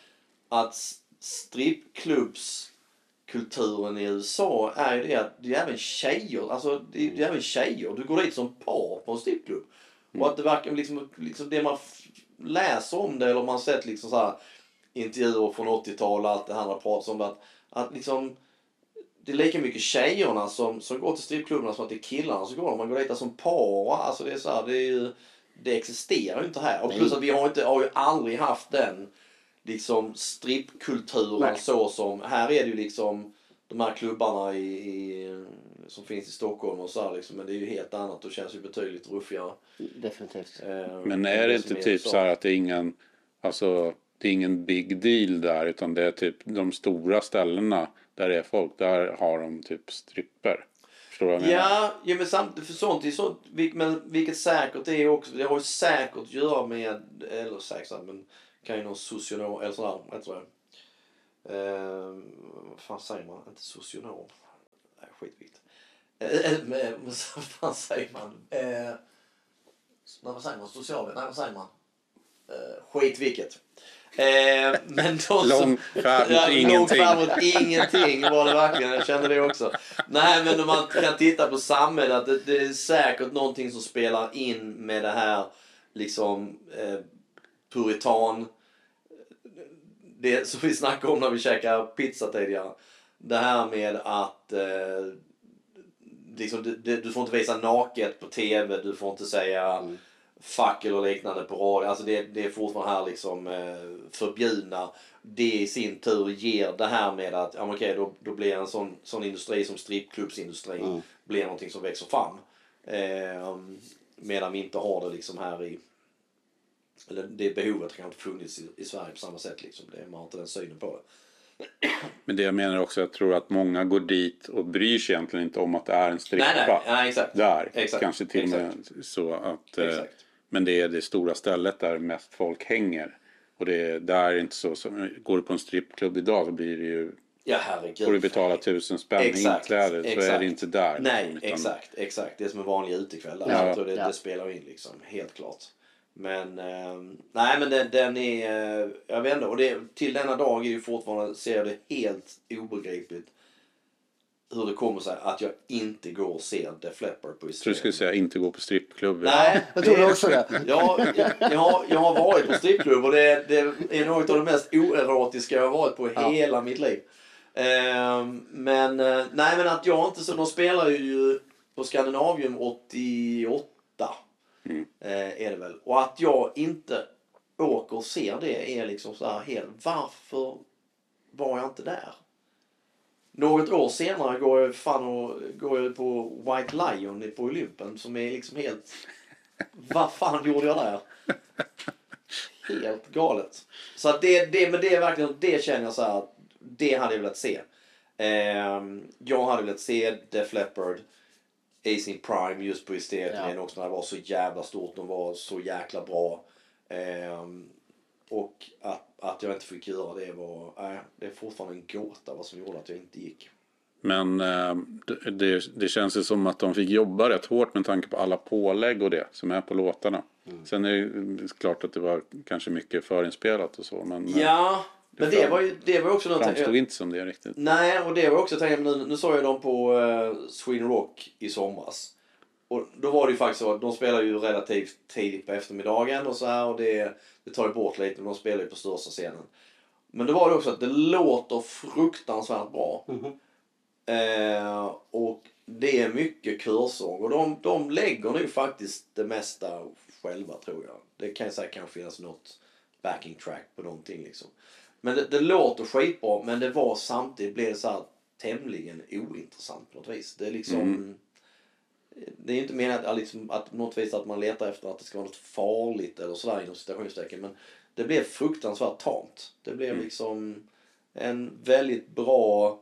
att strippklubbskulturen i USA är ju det att det är även tjejer, alltså det är, det är även tjejer. Du går dit som par på en strippklubb. Och att det verkar liksom, liksom det man läser om det eller man har sett liksom så här intervjuer från 80-talet och allt det här har pratats om att, att liksom det är lika mycket tjejerna som, som går till strippklubbarna som att det är killarna som går. Man går dit som par. Alltså det är så här, det är ju, det existerar ju inte här. Och plus att vi har, inte, har ju aldrig haft den liksom strippkulturen så som, här är det ju liksom de här klubbarna i, i, som finns i Stockholm och så här liksom. Men det är ju helt annat och känns ju betydligt ruffigare. definitivt. Eh, Men är det inte typ USA. så här att det är ingen, alltså det är ingen big deal där utan det är typ de stora ställena där det är folk, där har de typ stripper. Förstår du vad jag menar? Ja, ja men samtidigt, för sånt är sånt, men vilket säkert är också, det har ju säkert att göra med, eller säkert, men kan ju någon socionom, eller sådär, vad heter det? Eh, vad fan säger man? Inte socionom. Nej, skitvikt. Eh, eh, men, (laughs) vad fan säger man? Eh, vad säger man? Social, nej vad säger man? Skit vilket. Eh, men de som, Lång färd mot Ja, ingenting. färd mot ingenting var det verkligen. Jag kände det också. Nej, men om man kan titta på samhället. Det, det är säkert någonting som spelar in med det här liksom eh, puritan. Det som vi snackade om när vi käkade pizza tidigare. Det här med att eh, liksom, du, du, får inte visa naket på tv. Du får inte säga fuck eller liknande på radio. Alltså det, det är fortfarande här liksom eh, förbjudna. Det i sin tur ger det här med att ja, okej, då, då blir en sån, sån industri som strippklubbsindustrin blir någonting som växer fram. Eh, medan vi inte har det liksom här i eller det behovet har kanske inte funnits i, i Sverige på samma sätt. Liksom. Det, man har inte den synen på det. (clears throat) Men det jag menar också, jag tror att många går dit och bryr sig egentligen inte om att det är en strippa. Nej, nej, nej, exakt. Där, Exakt, kanske till och med så att... eh, Exakt. Men det är det stora stället där mest folk hänger. Och det, där är inte så, så, går du på en strippklubb idag så blir det ju Ja, herregud. får du betala tusen spänn i Exakt, inträde så är exakt. det inte där. Nej, utan- exakt, exakt. Det är som en vanlig utekväll. där. Ja. Jag tror det, Ja. det spelar in liksom, helt klart. Men, ehm, nej men den, den är, eh, jag vet inte, och det, till denna dag är ju fortfarande, ser jag det helt obegripligt hur det kommer sig att jag inte går och ser Def Leppard på Jag tror du skulle säga inte gå på strippklubb. Nej, Jag tror också det. Jag, jag, jag, har, jag har varit på strippklubb och det, det är något av det mest oerotiska jag har varit på i Ja. hela mitt liv. Ehm, men, eh, nej men att jag inte så, de spelar ju på Skandinavium 88. Eh, är det väl. Och att jag inte åker och ser det är liksom så här helt, varför var jag inte där? Något år senare går jag fan och går jag på White Lion på Olympen som är liksom helt... Vad fan gjorde jag där? Helt galet. Så att det, det, men det är verkligen, det känner jag så här det hade jag velat se. Ehm, jag hade velat se Def Leppard i sin prime just på Hysteria Ja. också när det var så jävla stort. De var så jäkla bra. Ehm, och att, att jag inte fick göra det var, nej, det är fortfarande en gåta vad som gjorde att jag inte gick. Men eh, det, det, det känns ju som att de fick jobba rätt hårt med tanke på alla pålägg och det som är på låtarna. Mm. Sen är det klart att det var kanske mycket förinspelat och så. Men eh, Ja, men det var ju, det var också det framstod någonting. inte som det riktigt. Nej, och det var också tänkt, nu, nu såg jag dem på uh, Sweden Rock i somras. Och då var det ju faktiskt så att de spelar ju relativt tidigt på eftermiddagen och så här och det, det tar ju bort lite men de spelar ju på största scenen. Men då var det också att det låter fruktansvärt bra. Eh, och det är mycket körsång och de, de lägger nu faktiskt det mesta själva tror jag. Det kan säkert kanske finnas något backing track på någonting liksom. Men det, det låter skitbra men det var samtidigt blev det så här tämligen ointressant på något vis. Det är liksom det är inte menat att, liksom, att något vis att man letar efter att det ska vara något farligt eller sådär inom citationstecken. Men det blev fruktansvärt tamt. Det blev liksom en väldigt bra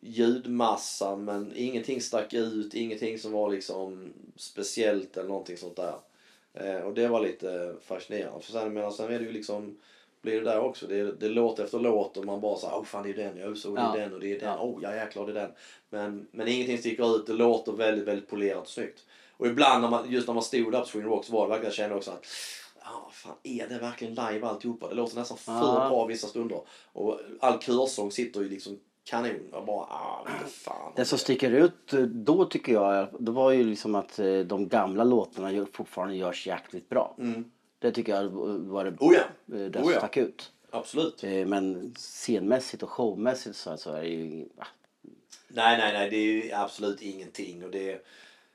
ljudmassa men ingenting stack ut, ingenting som var liksom speciellt eller någonting sånt där. Eh, och det var lite fascinerande. För sen, men sen är det ju liksom blir det där också. Det, det låter efter låt och man bara så åh fan det är den, ja så det är Ja. den och det är den, åh ja jäklar det är den. Men, men ingenting sticker ut, det låter väldigt, väldigt polerat och snyggt. Och ibland när man, just när man stod där på Sweden Rock så var det verkligen, jag kände också att Ja, fan är det verkligen live alltihopa? Det låter nästan för Ja. bra vissa stunder. Och all körsång sitter ju liksom kanon. Jag bara, ah, fan. Det som sticker ut eh, då tycker jag, det var ju liksom att eh, de gamla låtarna fortfarande görs jäkligt bra. Det tycker jag var det. Oh ja. eh, det Oh ja. stack ut. Absolut. Eh, Men scenmässigt och showmässigt så, så är det ju... ah, Nej, nej, nej. Det är ju absolut ingenting. Och det,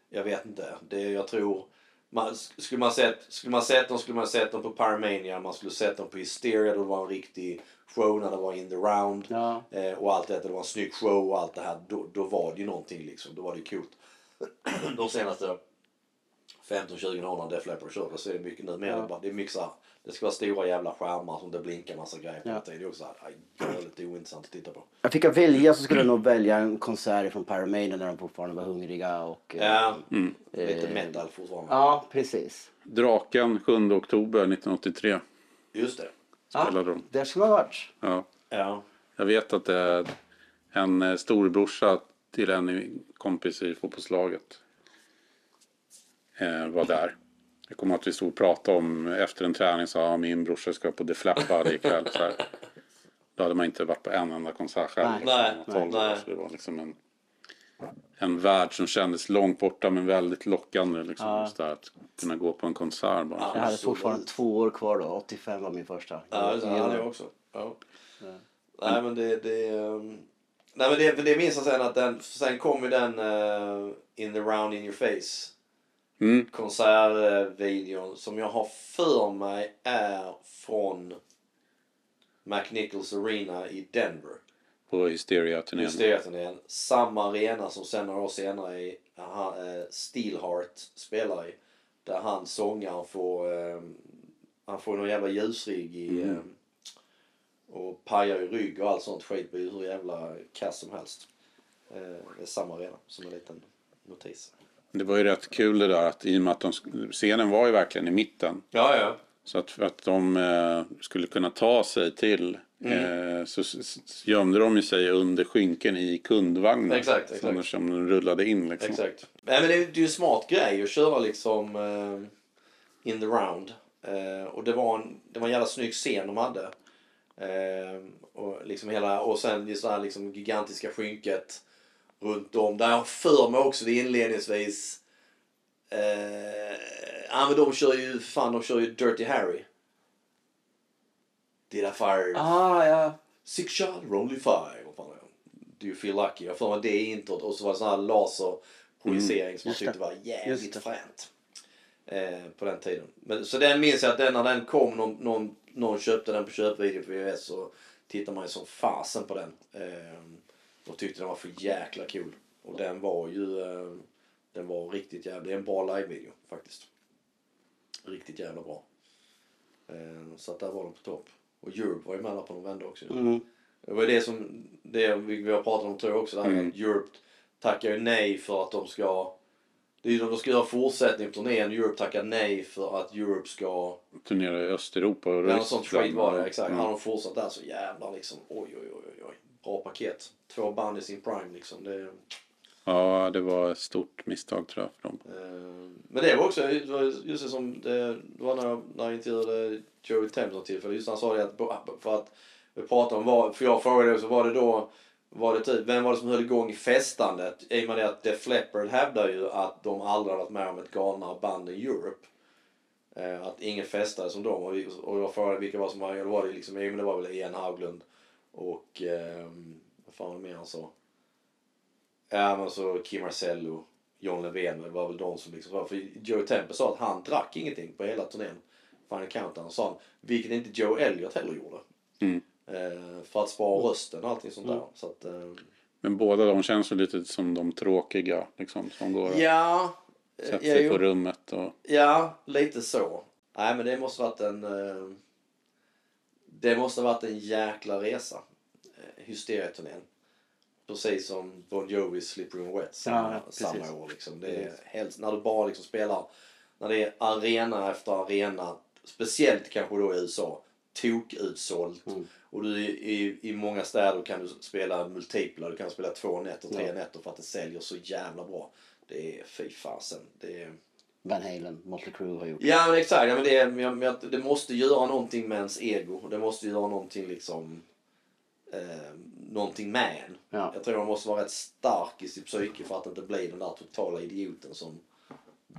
jag vet inte. Det, jag tror... Man, skulle, man sett, skulle man sett dem skulle man sett dem på Paramania. Man skulle sett dem på Hysteria då det var en riktig show när det var in the round. Ja. Eh, och allt detta. Det var en snygg show och allt det här. Då, då var det ju någonting liksom. Då var det coolt. (clears throat) De senaste 15-20 åren Def Leppard körde så är det mycket nu mer. Bara, det är mycket så här, Det ska vara stora jävla skärmar som det blinkar massa grejer på. Ja. Det är också galet ointressant att titta på. Jag fick jag välja så skulle jag nog välja en konsert från Pyromania när de fortfarande var hungriga och... eh, Ja, Mm. lite metal fortfarande. Ja, precis. Draken 7 oktober 1983 Just det. spelade de. Där skulle ha varit. Ja. Ja. Jag vet att det är en eh, storbrorsa till en kompis i fotbollslaget eh, var där. Jag kommer att vi stod och pratade om efter en träning sa min brorsa ska på Leppard ikväll. Så här. Då hade man inte varit på en enda konsert själv. Nej. liksom, Nej, när man var 12 år. nej. Så det var liksom en, en värld som kändes långt borta men väldigt lockande. Liksom, Ja. just där, att kunna gå på en konsert bara. Ja. Jag hade fortfarande två år kvar då. 85 var min första. Ja, det hade jag också. Ja. Nej men det... det ehm, Nej men det, det minns jag sen att den, sen kom ju den eh, In the round in your face Mm. konsertvideon som jag har för mig är från McNichols Arena i Denver. På Hysteria-turnén. Hysteria-turnén. Samma arena som sen några år senare i, han, eh, Steelheart spelar i. Där han sångaren får, eh, han får någon jävla ljusrigg i eh, och pajar i rygg och allt sånt skit blir hur jävla kass som helst. Eh, det är samma arena som en liten notis. Det var ju rätt kul det där att i och med att de, scenen var ju verkligen i mitten. Ja, ja. Så att för att de eh, skulle kunna ta sig till eh, så s- s- gömde de ju sig under skynken i kundvagnen. Exakt, Så exakt. när som de rullade in liksom. Exakt. Nej, men det, är- det är ju en smart grej att köra liksom eh, in the round. Eh, och det var, en, det var en jävla snygg scen de hade. Eh, och, liksom hela, och sen det så här liksom gigantiska skynket runt om. Där jag för mig också det inledningsvis. Eh, ja men de kör ju, fan de kör ju Dirty Harry. Did I fire Ah, ja. Six shot or only five. Vad fan är det? Do you feel lucky? Jag får mig det introt och så var det sån här laserprojicering som jag tyckte var jävligt fränt. Eh, på den tiden. Men, så den minns jag att den, när den kom, någon, någon, någon köpte den på köpvideo på VHS så tittade man ju som fasen på den. Eh, och tyckte den var för jäkla cool. Och den var ju, eh, den var riktigt jävla, det är en bra live-video faktiskt. Riktigt jävla bra. Eh, så att där var de på topp. Och Europe var ju med där på någon vända också. Mm. Det var ju det som det vi, har pratat om tror jag också. Det här Mm. med att Europe tackar ju nej för att de ska... Det är ju de ska göra fortsättning på turnén. Europe tackar nej för att Europe ska... Turnera i Östeuropa och Ja, något sånt skit var det. Exakt. Mm. Hade de fortsatt där så jävlar liksom. Oj, oj, oj, oj. Bra paket. Två band i sin prime liksom. Det, Ja, det var ett stort misstag tror jag för dem. eh, men det var också var just det som det, det var när jag, när jag intervjuade Joey Thames tillfälle. Just när han sa det att för att vi pratade om vad, för jag frågade också, var det då var det typ, vem var det som höll igång festandet? I och med det att Def Leppard hävdar ju att de aldrig har varit med om ett galnare band i Europe. Eh, att ingen festade som dem. Och, jag frågade vilka var som var, det var det liksom, men det var väl Ian Haglund och, ehm, vad fan var det mer han sa? Ja men så Kim Marcello, John Levén, var väl de som liksom var, för Joe Temple sa att han drack ingenting på hela turnén. Final Countdown sa han, vilket inte Joe Elliott heller gjorde. Mm. Eh, för att spara rösten och allting sånt där. Så att, eh, Men båda de känns ju lite som de tråkiga liksom. Som går och ja, sätter sig på rummet och... ja, lite så. Nej men det måste varit en, eh, det måste varit en jäkla resa. Eh, Hysterieturnén. Precis som Bon Jovis Slippery When Wet samma, Ja, samma år. Liksom. Det är helst, när du bara liksom spelar, när det är arena efter arena, speciellt kanske då i USA, tokutsålt. Mm. Och du i, i många städer kan du spela multipla, du kan spela två nätter, tre Ja. nätter för att det säljer så jävla bra. Det är fy fasen. Det är... Van Halen, Motley Crue har gjort. Ja men exakt, ja, men det, är- jag- men det måste göra någonting med ens ego. Det måste göra någonting liksom, eh, någonting med en. Ja. Jag tror man måste vara rätt stark i sitt psyke för att inte bli den där totala idioten som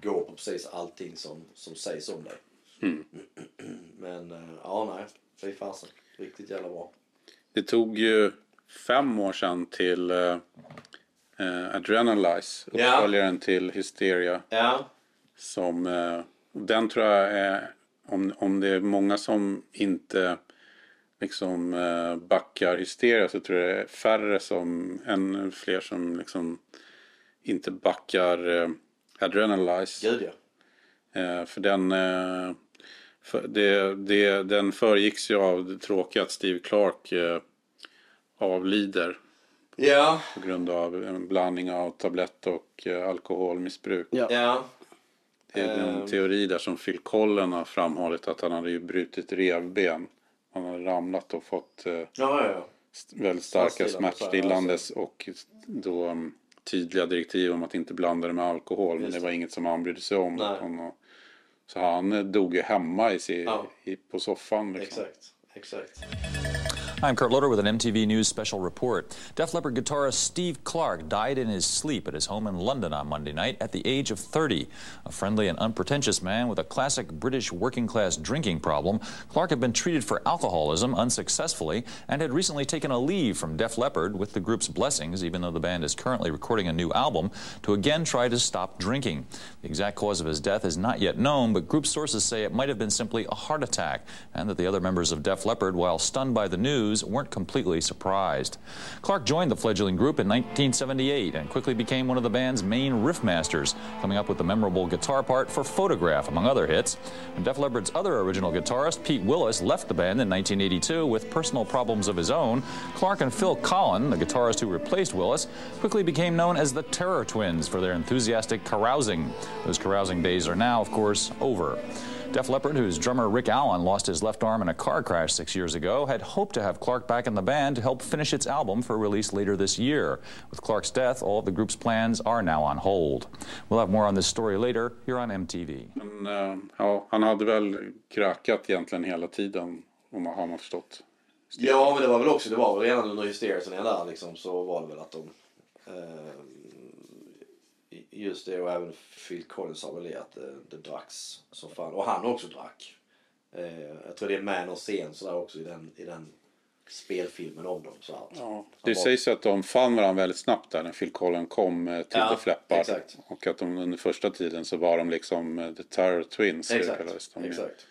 går på precis allting som, som sägs om dig. Mm. (clears throat) Men eh, ja, nej. Fy fasen. Riktigt jävla bra. Det tog ju fem år sedan till uh, uh, Adrenalize, Ja. uppföljaren till Hysteria. Ja. Som, eh, den tror jag är, om, om det är många som inte liksom eh, backar Hysteria så tror jag det är färre som, ännu fler som liksom inte backar eh, Adrenalize. Gud ja. Eh, för den, eh, för det, det, den föregicks ju av det tråkiga att Steve Clark eh, avlider Ja. på grund av en blandning av tablett och eh, alkoholmissbruk. Ja. Ja. Det är en Ehm. teori där som Phil Collen har framhållit att han hade ju brutit revben. Han hade ramlat och fått eh, Ja, ja, väldigt starka Smärtstillande, smärtstillandes och då um, tydliga direktiv om att inte blanda det med alkohol. Men Just det det. var inget som han brydde sig om. Och- så han dog ju hemma i sig, Ja. i, på soffan. Liksom. Exakt. Exakt. I'm Kurt Loder with an MTV News special report. Def Leppard guitarist Steve Clark died in his sleep at his home in London on Monday night at the age of 30. A friendly and unpretentious man with a classic British working class drinking problem, Clark had been treated for alcoholism unsuccessfully and had recently taken a leave from Def Leppard with the group's blessings, even though the band is currently recording a new album, to again try to stop drinking. The exact cause of his death is not yet known, but group sources say it might have been simply a heart attack and that the other members of Def Leppard, while stunned by the news, weren't completely surprised. Clark joined the fledgling group in 1978 and quickly became one of the band's main riff masters, coming up with the memorable guitar part for Photograph, among other hits. And Def Leppard's other original guitarist, Pete Willis, left the band in 1982 with personal problems of his own. Clark and Phil Collin, the guitarist who replaced Willis, quickly became known as the Terror Twins for their enthusiastic carousing. Those carousing days are now, of course, over. Def Leppard, whose drummer Rick Allen lost his left arm in a car crash six years ago, had hoped to have Clark back in the band to help finish its album for release later this year. With Clark's death, all of the group's plans are now on hold. We'll have more on this story later here on MTV. Men, eh, ja, han hade väl krökat egentligen hela tiden, om man har man förstått. Ja, men det var väl också, det var väl redan under hysterien där liksom så var det väl att de eh, just det och även Phil Collins sa väl det att det, det dracks som fan. Och han också drack. Eh, jag tror det är med någon scen sådär också i den, i den spelfilmen om dem. Så att, Ja, det var- sägs att de fann varandra väldigt snabbt där när Phil Collins kom eh, till Ja, The Flappard. exakt. Och att de under första tiden så var de liksom eh, The Terror Twins. Exakt. De exakt.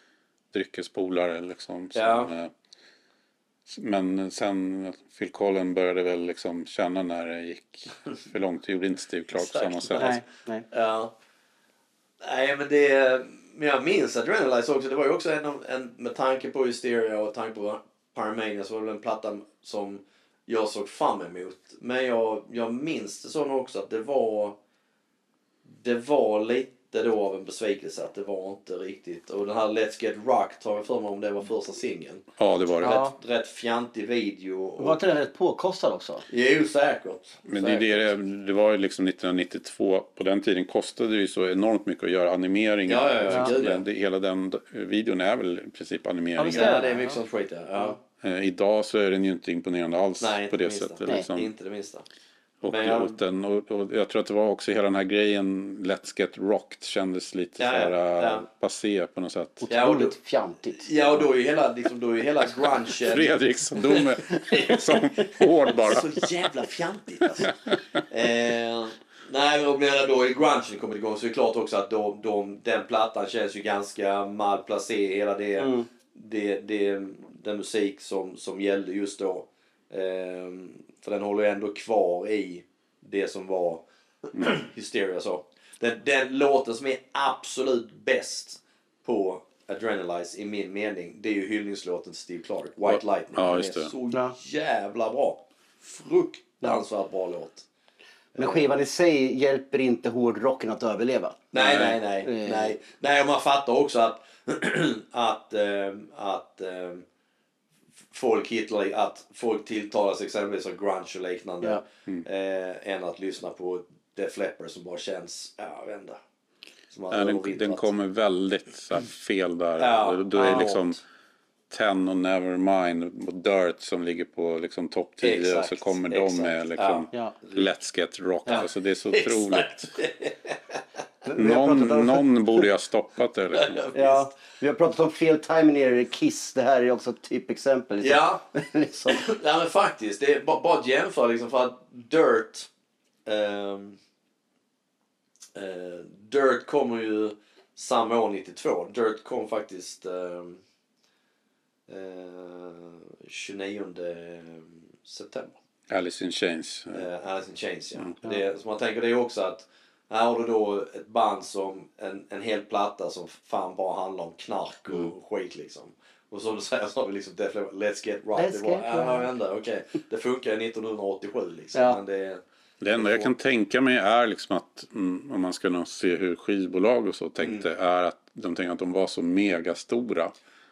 Dryckespolare liksom. Som, Ja. Men sen Phil Collins började väl liksom känna när det gick för långt. Det gjorde inte Steve Clark på samma sätt. Nej, nej. Ja. Nej men det, men jag minns Adrenalize också. Det var ju också en, en med tanke på Hysteria och tanke på Paramania så var det väl en platta som jag såg fram emot. Men jag, jag minns det så också att det var det var lite då av en besvikelse att det var inte riktigt. Och den här Let's Get Rocked har jag för mig om det var första singeln. Ja, det var det. Ja. Rätt, rätt fjantig video. Och, Var inte den rätt påkostad också? Jo säkert. Men det, är Säkert. det, det var ju liksom 1992. På den tiden kostade det ju så enormt mycket att göra animeringar. Ja, ja, ja, ja. Men det, hela den videon är väl i princip animeringar. visst Ja det är mycket sånt skit ja. ja. Eh, idag så är den ju inte imponerande alls Nej, på det minsta. sättet. Nej, Liksom. inte det minsta. Och, Men jag- låten, och, och jag tror att det var också hela den här grejen Let's Get Rocked kändes lite Ja, så här ja, ja. passé på något sätt. Ja, Otroligt fjantigt. ja, och då är ju hela, liksom, då är ju hela grungen... Fredriks dom är (laughs) som hård bara. Så jävla fjantigt alltså. (laughs) eh, nej, men och menar då i grungen kommit igång så är det klart också att de, de, den plattan känns ju ganska malplacé. Hela det, Mm. det, det, den musik som, som gällde just då. Eh, för den håller ju ändå kvar i det som var (clears throat) Hysteria så. Den, den låten som är absolut bäst på Adrenalize i min mening det är ju hyllningslåten till Steve Clark, White Lightning. Ja, Den är det. så Ja. jävla bra. Fruktansvärt bra låt. Men skivan i sig hjälper inte hårdrocken att överleva. Nej, nej, nej. Eh. Nej, nej och man fattar också att, (clears throat) att, eh, att eh, folk hittar att folk tilltalas exempelvis av grunge och liknande ja. mm. eh, än att lyssna på the Leppard som bara känns, ja jag vet inte. Ja, den, den kommer väldigt så här, fel där. Ja, Då är liksom, out. 10 och Nevermind och Dirt som ligger på liksom topp 10 exakt, och så kommer de exakt. med liksom ja. Let's Get Rock. Ja. Alltså det är så (laughs) otroligt. någon, någon borde ju ha stoppat det. Liksom. (laughs) Ja, vi har pratat om fel timing när det Kiss. Det här är också ett typexempel. Liksom. Ja. (laughs) liksom. ja, men faktiskt. Det är bara, bara att jämföra liksom för att Dirt um, uh, Dirt kommer ju samma år 92. Dirt kom faktiskt um, eh, 29 september. Alice in Chains. Eh, Alice in Chains ja. Det, så man tänker det är också att här har du då ett band som en, en hel platta som fan bara handlar om knark och skit liksom. Och som du säger så har vi liksom Def Let's Get Right. Let's det, var, get right. inte, okej. det funkar ju 1987 liksom. Ja. Men det, Det enda jag kan tänka mig är liksom att mm, om man ska se hur skivbolag och så tänkte Mm. är att de tänkte att de var så megastora.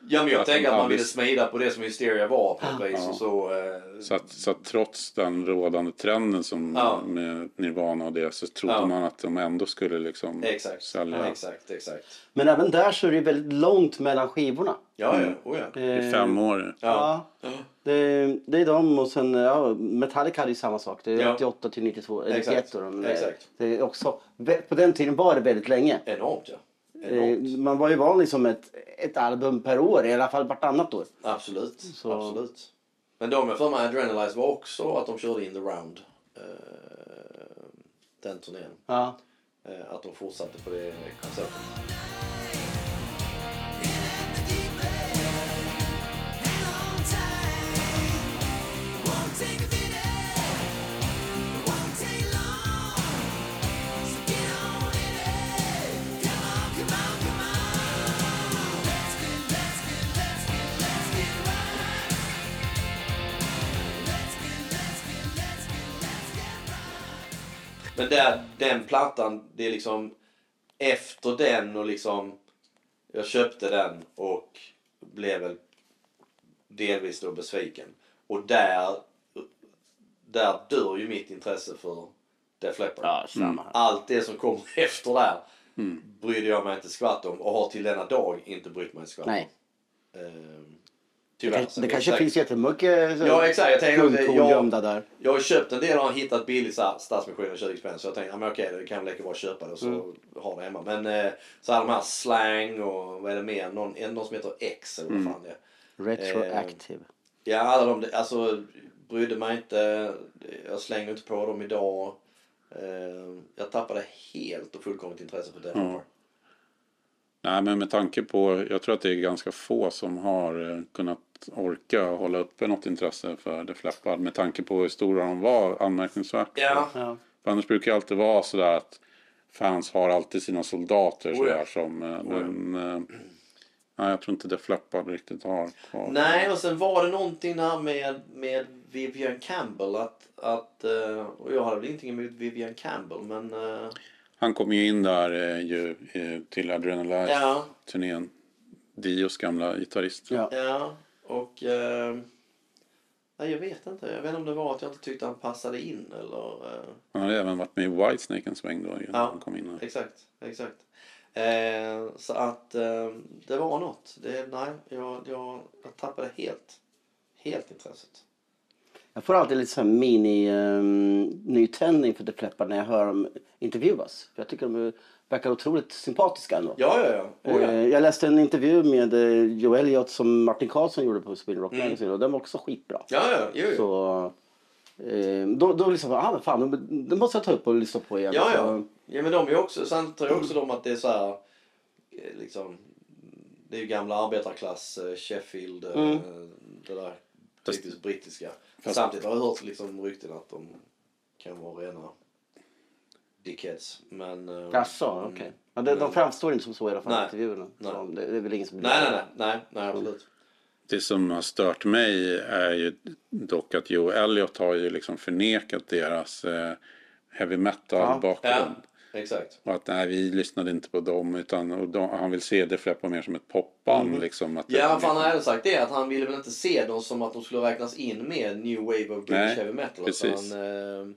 Ja men jag tänker att man ville smida på det som Hysteria var på ett vis. Och så, eh, Så att, så att trots den rådande trenden som Ja. med Nirvana och det så trodde Ja. man att de ändå skulle liksom exakt. sälja Exakt, exakt. Men även där så är det väldigt långt mellan skivorna. Ja, ja. Oh, ja. i fem år. Ja. Det, det är de och sen ja, Metallica hade ju samma sak. Det är Ja. 88 till 92. Eller Exakt. 91 då. De, Exakt. Det är också, på den tiden var det väldigt länge. Enormt ja. Eh, Enormt. Man var ju van liksom ett, ett album per år, i alla fall vartannat år. Absolut. Så- Absolut. Men de jag för mig Adrenalize var också att de körde in the round. Eh, den turnén. Ja. Eh, att de fortsatte på det konceptet. Men där, den plattan, det är liksom efter den och liksom Jag köpte den och blev väl delvis då besviken. Och där, där dör ju mitt intresse för Def Leppard. Ja, här. Allt det som kom (laughs) efter där brydde jag mig inte skvatt om och har till denna dag inte brytt mig ett skvatt om. Det, tyvärr. Så det kanske exakt. finns jättemycket så- Ja exakt, jag jag, gömda där. jag har köpt en del och har hittat här, Stadsmissionen 20 spänn så jag tänkte ja, men okej det kan väl lika bra köpa det och så Mm. ha det hemma. Men eh, så här de här slang och vad är det mer? Någon, någon som heter X eller vad Mm. fan det är. Retroactive. Ja alla de, alltså brydde mig inte. Jag slänger inte på dem idag. Eh, jag tappade helt och fullkomligt intresse för Def Ja. Leppard. Nej, men med tanke på, jag tror att det är ganska få som har eh, kunnat orka hålla uppe något intresse för Def Leppard med tanke på hur stora de var anmärkningsvärt. Ja. Ja. För annars brukar det alltid vara sådär att fans har alltid sina soldater Oh ja. sådär som, eh, men eh, nej, jag tror inte Def Leppard riktigt har kvar. Nej, och sen var det någonting där med, med Vivian Campbell. Att, att, och jag hade väl ingenting emot Vivian Campbell, men... Han kom ju in där eh, ju, eh, till Adrenalize-turnén. Dios gamla gitarrist. Ja. Ja, och... Eh, nej, jag vet inte. Jag vet inte om det var att jag inte tyckte han passade in eller... Eh, Han hade även varit med i Whitesnake en sväng då Ja. han kom in. Här. exakt, exakt. Eh, så att eh, det var något. Det, nej, jag, jag, jag tappade helt, helt intresset. Jag får alltid lite så här mini um, nytändning för Def Leppard när jag hör dem intervjuas. För jag tycker de verkar otroligt sympatiska ändå. Ja, ja, ja. Oh, ja. Eh, Jag läste en intervju med eh, Joe Elliott som Martin Karlsson gjorde på Spin Rock Mm. Och den var också skitbra. Ja, ja, jo, jo. Så eh, då, då liksom, ah men fan, de- måste jag ta upp och lyssna på igen. Ja, ja. ja men de är också, sen tror jag också de att det är så här, eh, liksom, det är ju gamla arbetarklass, Sheffield, Mm. det där Fast- typiskt brittiska. Fast- Samtidigt har jag hört liksom rykten att de kan vara rena dickheads. Men... eh, Jaså, okej. Ja, de, de framstår inte som så i alla fall i Nej. intervjuerna. Nej. Så det, det är väl ingen som Nej, nej, nej, nej, nej, absolut. Det som har stört mig är ju dock att Joe Elliott har ju liksom förnekat deras eh, heavy metal Ja. Ja, exakt. Och att nej, vi lyssnade inte på dem utan och de, han vill se Def Leppard mer som ett popband. Liksom, att det- Mm. Ja, för han har även sagt det att han ville väl inte se dem som att de skulle räknas in med New Wave of British Heavy Metal. precis. Utan, eh,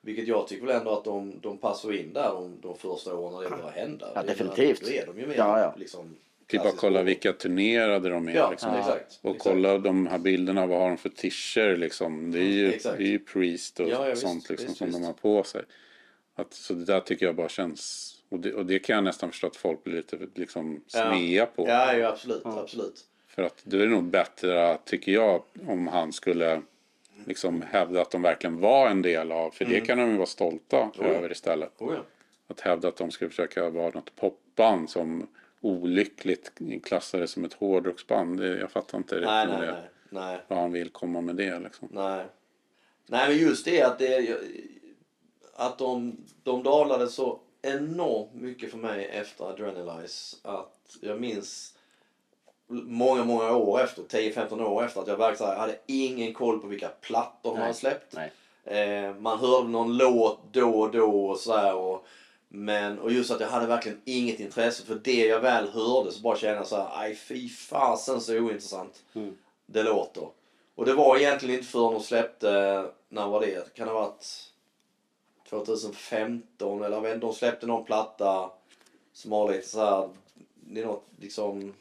vilket jag tycker väl ändå att de, de passar in där de, de första åren när det börjar hända. Ja, Det- definitivt. Då är de ju mer Ja, ja. liksom Typ bara kolla vilka turnerade de är. Ja, liksom. exakt. Och exakt. kolla de här bilderna, vad har de för tischer liksom. Det är ju, Exakt. det är ju Priest och Ja, ja, visst, sånt liksom, visst, som visst. de har på sig. Att, så det där tycker jag bara känns... Och det, och det kan jag nästan förstå att folk blir lite liksom Ja. snea på. Ja, ja absolut, absolut. För att då är det nog bättre, tycker jag, om han skulle liksom hävda att de verkligen var en del av. För det kan de ju vara stolta över istället. Oh, ja. Att hävda att de skulle försöka vara något popband som olyckligt klassades som ett hårdrocksband. Jag fattar inte riktigt Nej, vad nej, det, nej, nej, vad han vill komma med det. Liksom. nej. Nej, men just det att det att de, de dalade så enormt mycket för mig efter Adrenalize att jag minns många, många år efter, 10-15 år efter att jag verkligen hade ingen koll på vilka plattor de Nej. hade släppt. Eh, man hörde någon låt då och då och så här och men och just att jag hade verkligen inget intresse för det jag väl hörde så bara kände jag så här, aj fy fasen så ointressant Mm. det låter. Och det var egentligen inte förrän de släppte, när var det? Kan det ha varit 2015 eller inte, de släppte någon platta som har lite så här, det är något liksom,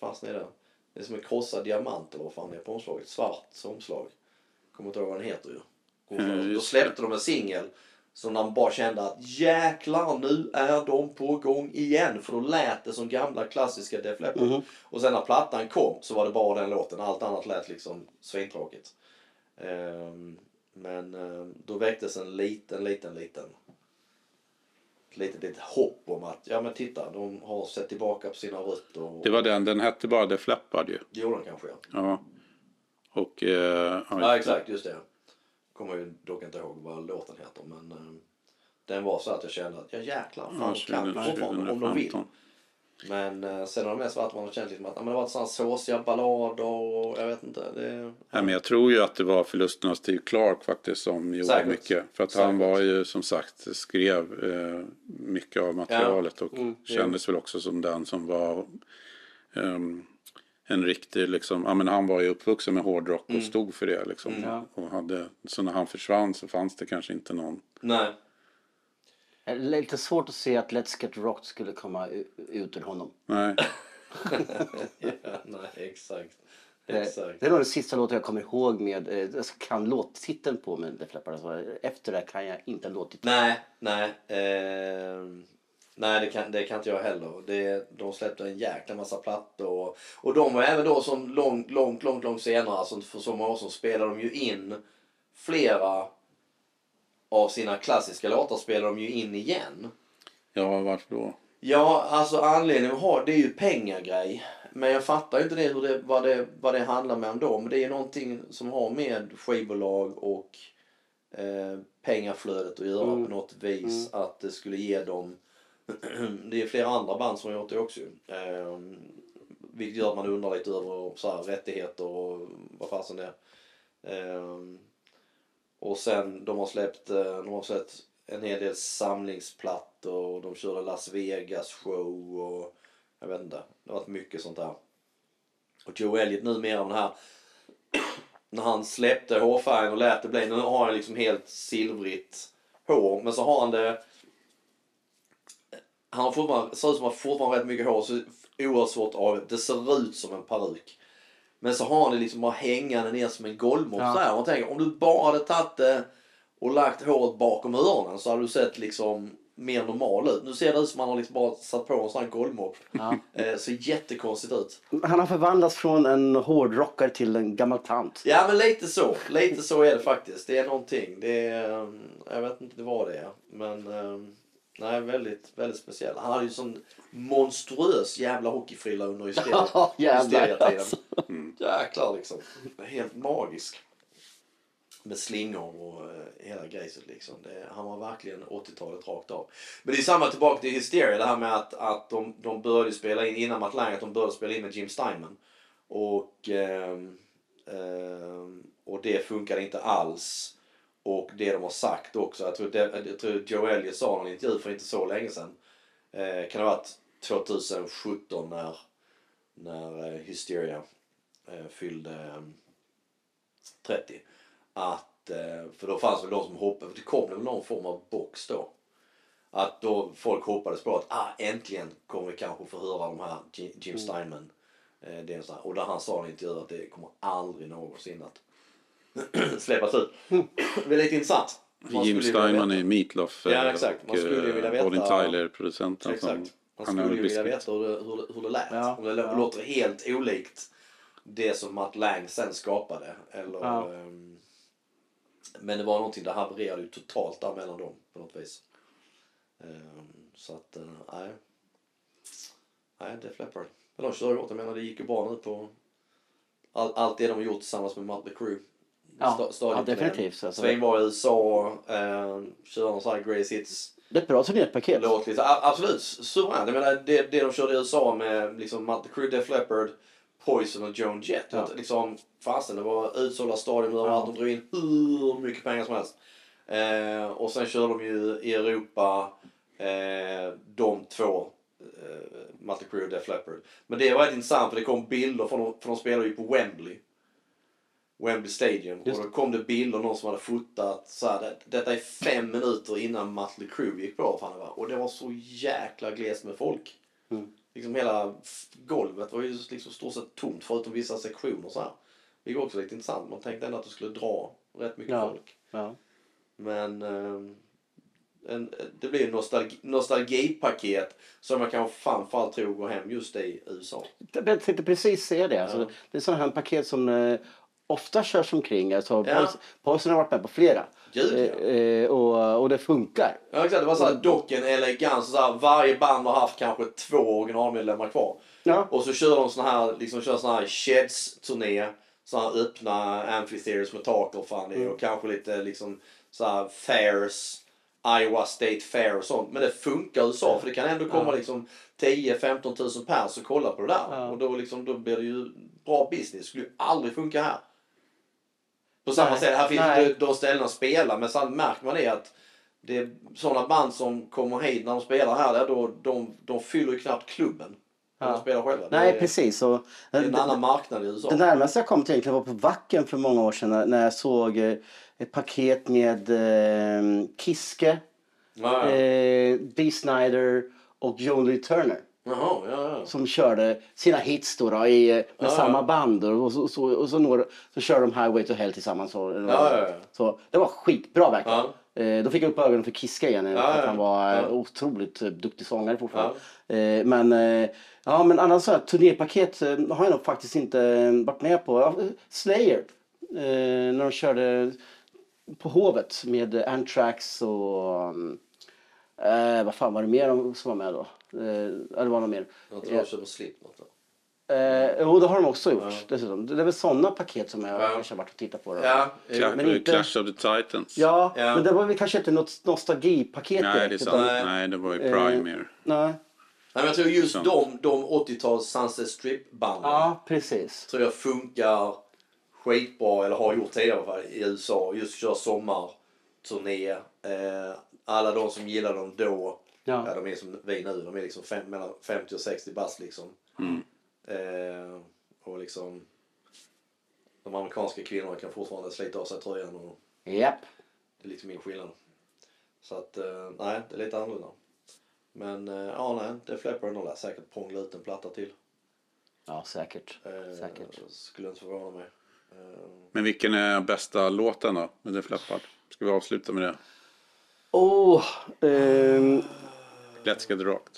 fasen är det? Det är som en krossad diamant eller vad fan det är på omslaget, svart omslag. Kommer inte ihåg vad den heter ju. Mm, Då släppte de en singel som man bara kände att jäklar nu är de på gång igen. För då lät det som gamla klassiska Def Leppard. Mhm. Och sen när plattan kom så var det bara den låten. Allt annat lät liksom svintråkigt. Ehm, men ehm, då väcktes en liten, liten, liten ett litet, litet hopp om att ja men titta de har sett tillbaka på sina rötter. Och, Det var den, den hette bara Def Leppard ju. Gjorde de kanske ja. Ja. Och... Eh, Ja exakt, just det. Kommer ju dock inte ihåg vad låten heter men ehm, den var så att jag kände att ja jäklar, fan Ja, de kan 20, fortfarande om de vill. 2015. Men eh, sen har det mest varit att man har känt liksom att ja, men det har varit sådana såsiga ballader och jag vet inte. Det, Nej, men jag tror ju att det var förlusten av Steve Clark faktiskt som gjorde Säkert. mycket. För att Säkert. han var ju som sagt, skrev eh, mycket av materialet och Mm, kändes väl också som den som var ehm, en riktig liksom, ja men han var ju uppvuxen med hårdrock och Mm. stod för det liksom. Ja. Och hade, så när han försvann så fanns det kanske inte någon. nej. Det är lite svårt att se att Let's Get Rocked skulle komma ut ur honom. Nej, (laughs) ja, nej, exakt. Det, Exakt. det är nog den sista låten jag kommer ihåg med, eh, jag kan låttiteln på med Def Leppard. Alltså, efter det kan jag inte låttiteln. Nej, nej. Eh, nej, det kan, det kan inte jag heller. Det, de släppte en jäkla massa plattor. Och, och de var även då som långt, långt, långt, långt senare, alltså för så många år sedan, spelade de ju in flera av sina klassiska låtar spelade de ju in igen. ja varför då? Ja, alltså anledningen att ha det är ju pengagrej. Men jag fattar inte det, hur det, vad, det, vad det handlar med om då. Men det är ju någonting som har med skivbolag och eh, pengaflödet att göra Mm. på något vis. Att det skulle ge dem... (clears throat) det är flera andra band som har gjort det också eh, Vilket gör att man undrar lite över så här, rättigheter och vad fasen det är. Eh, och sen de har släppt, eh, de har släppt en hel del samlingsplattor och de körde Las Vegas show och jag vet inte. Det har varit mycket sånt där. Och Joe Elliot numera med den här (clears throat) när han släppte hårfärgen och lät det bli, nu har han liksom helt silvrigt hår men så har han det han har fortfarande, ser ut som att han fortfarande har rätt mycket hår så oerhört svårt av det ser ut som en peruk. Men så har han det liksom bara hängande ner som en golvmopp Ja. så här. Man tänker om du bara hade tagit det och lagt håret bakom öronen så hade du sett liksom mer normal ut. Nu ser det ut som att han har liksom bara satt på en sån här golvmopp. Ja. (laughs) Eh, ser jättekonstigt ut. Han har förvandlats från en hårdrockare till en gammal tant. Ja men lite så. Lite så är det faktiskt. Det är någonting. Det är, um, jag vet inte vad det är. Men um, nej, väldigt, väldigt speciell. Han hade ju sån monstruös jävla hockeyfrilla under (laughs) hysteriatiden. alltså. Jäklar liksom. Helt magisk. Med slingor och eh, hela grejset liksom. Det, han var verkligen 80-talet rakt av. Men det är samma tillbaka till Hysteria. Det här med att, att de, de började spela in innan Matt Lang, att de började spela in med Jim Steinman. Och, ehm, ehm, och det funkade inte alls. Och det de har sagt också. Jag tror, det, jag tror Joe Elliott sa i någon intervju för inte så länge sedan. Eh, kan det ha varit 2017 när, när eh, Hysteria eh, fyllde eh, 30. Att, eh, för då fanns väl de som hoppade, för det kom väl någon form av box då. Att då folk hoppades på att ah, äntligen kommer vi kanske få höra de här Jim Jim Steinman. Eh, det en sån här, och där han sa i en intervju att det kommer aldrig någonsin att (clears throat) släppas ut. det är lite intressant. Man Jim Steinman är Meatloaf Ja, eh, exakt. Man skulle ju vilja eh, veta- Bonnie Tyler, producenten. som- Exakt. Man skulle ju vilja biscuit. veta hur det, hur det, hur det lät. Ja, Om det ja. låter helt olikt det som Matt Lang sen skapade. Eller, Ja. ehm, men det var någonting, det havererade ju totalt där mellan dem på något vis. Ehm, så att, eh, nej. Nej, Def Leppard. Men de kör ju åt, jag menar det gick ju bra nu på all, allt det de har gjort tillsammans med Mötley Crüe. Ja, ja, definitivt, alltså. Sväng var i USA, eh, kör någon sån här Grace Hits Det är ett bra turnépaket. låt lite. Absolut, suveränt. Jag menar det, det de körde i USA med liksom Mötley Crüe, Def Leppard, Poison och Joan Jett. Ja. Liksom, fasen det var utsålda stadion överallt. De drog in hur mycket pengar som helst. Eh, och sen körde de ju i Europa eh, de två eh, Mötley Crüe och Def Leppard. Men det var rätt intressant för det kom bilder från de, för de spelade ju på Wembley. Wembley Stadium. Just Och då kom det bilder någon som hade fotat så här, det, detta är fem minuter innan Mötley Crüe gick på. Fan det. Och det var så jäkla glest med folk. Mm. Liksom hela golvet var ju liksom stort sett tomt förutom vissa sektioner så här. Det var också lite intressant. Man tänkte ändå att det skulle dra rätt mycket Ja. folk. Ja. Men ehm, en, det blir ju nostalgi, nostalgipaket som jag kanske framförallt tror går hem just i USA. Jag tänkte precis säga det. Alltså, Ja. Det är sådana här paket som eh, ofta körs omkring. Alltså, Ja. Paulsen- har varit med på flera. Gud, ja. Eh, eh, och, och det funkar. Ja exakt, det var såhär docken elegans. Så här, varje band har haft kanske två originalmedlemmar kvar. Ja. Och så kör de såna här, liksom kör såna här Sheds-turné. Såna här öppna amphitheaters med tak och fan är, Och kanske lite liksom så här fairs. Iowa State Fair och sånt. Men det funkar i USA för det kan ändå komma Ja. liksom 10-15 tusen pers och kolla på det där. Ja. Och då, liksom, då blir det ju bra business. Det skulle ju aldrig funka här. På samma Nej. sätt, här finns Nej. det de ställena att spela men sen märker man det att det är sådana band som kommer hit när de spelar här, där, då, de, de fyller ju knappt klubben. När Ja. de spelar själva. Nej, det är, precis. Och, Det är en annan marknad i USA. Det närmaste jag kom till egentligen var på Wacken för många år sedan när, jag såg eh, ett paket med eh, Kiske, Ja, ja. eh, B. Snyder och John Lee Turner. Jaha, ja, ja. Som körde sina hits då, då i, med Ja, samma ja. band och, så, så, och så, når, så kör de Highway to Hell tillsammans. Så, Ja, ja, ja. så det var skitbra verkligen. Ja. Eh, då fick jag upp ögonen för Kiske igen. Ja, att ja. han var eh, Ja. otroligt eh, duktig sångare fortfarande. Eh, men, eh, ja, men annars så här, turnépaket eh, har jag nog faktiskt inte eh, varit med på. Ja, Slayer. Eh, när de körde på Hovet med eh, Anthrax och eh, vad fan var det mer som var med då? Eh, det var något mer. Jag tror de kör på Slipknot. då. Eh, jo, det har de också gjort Ja. dessutom. Det är väl sådana paket som jag Ja. kanske har varit och tittat på. Då. Ja, Cla- Men inte- Clash of the Titans. Ja, Ja. men det var väl kanske inte något nostalgipaket Nej, det är direkt, sant. utan- Nej, det var ju Eh, Primer. Nej. Nej, men jag tror just de, de 80-tals Sunset Strip-banden Ja, precis. tror jag funkar skitbra, eller har gjort tidigare i USA. Just köra sommarturné. Eh, alla de som gillar dem då, ja. Ja. de är som vi nu, de är liksom fem, mellan 50 och 60 bast liksom. Mm. Eh, och liksom de amerikanska kvinnorna kan fortfarande slita av sig tröjan och Japp. det är lite min skillnad. Så att, eh, nej, det är lite annorlunda. Men eh, ja, nej, det fläppar nog lär säkert prångla ut en platta till. Ja, säkert. Eh, Säkert. Skulle inte förvåna mig. Eh, Men vilken är bästa låten då? Med Def Leppard? Ska vi avsluta med det? Åh, Let's Get Rocked.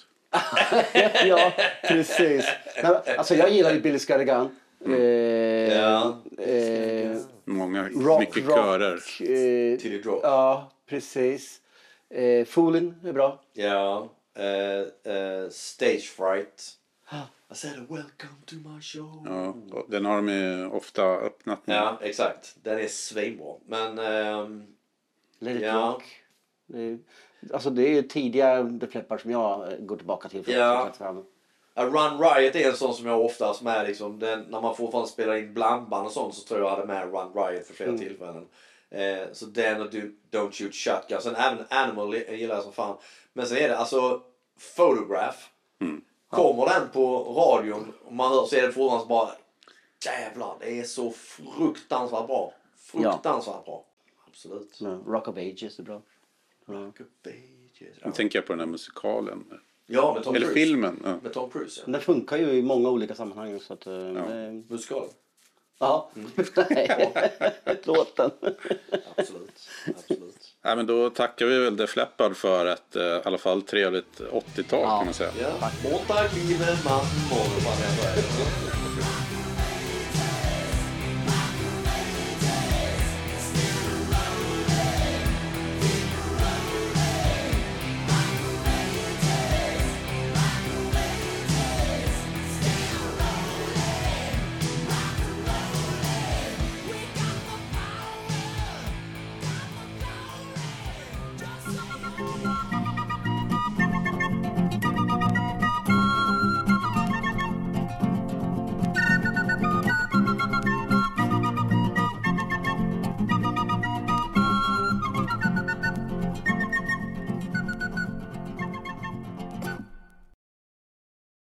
ja, precis. Nej, Alltså jag gillar ju Billy Scuddigan. Eh, Ja. eh, Många, rock, mycket rock, körer. Eh, Till drop. ja, precis. Eh, Foolin är bra. Ja. Eh, eh, stage fright. (gasps) I said welcome to my show. Ja, den har de ju ofta öppnat med. Ja, exakt. Den är svinbra. Men ehm, Let it Ja. rock. Det är, alltså det är ju tidiga The Flippard som jag eh, går tillbaka till. För Ja. klättra fram. A Run Riot är en sån som jag oftast med liksom, den, när man fortfarande spelar in blandband och sånt så tror jag jag hade med Run Riot för flera Mm. tillfällen. Eh, så den och Do, Don't Shoot Shotgun. Sen även Animal gillar jag som fan. Men sen är det alltså Photograph. Kommer den på radion och man hör så är det fortfarande så bara jävlar det är så fruktansvärt bra. Fruktansvärt bra. Absolut. Ja, Rock of Ages är bra. Ja. Nu tänker jag på den här musikalen. Ja, med Tom Eller Cruise. filmen. Ja. Med Tom Cruise ja. Den funkar ju i många olika sammanhang. Så att, eh, det- Musikalen. Ja, (laughs) nej. (laughs) Låten. Absolut. Absolut. Nej, men då tackar vi väl Def Leppard för ett eh, i alla fall trevligt 80-tal Ja. kan man säga. Ja. Monta kliver man morgon.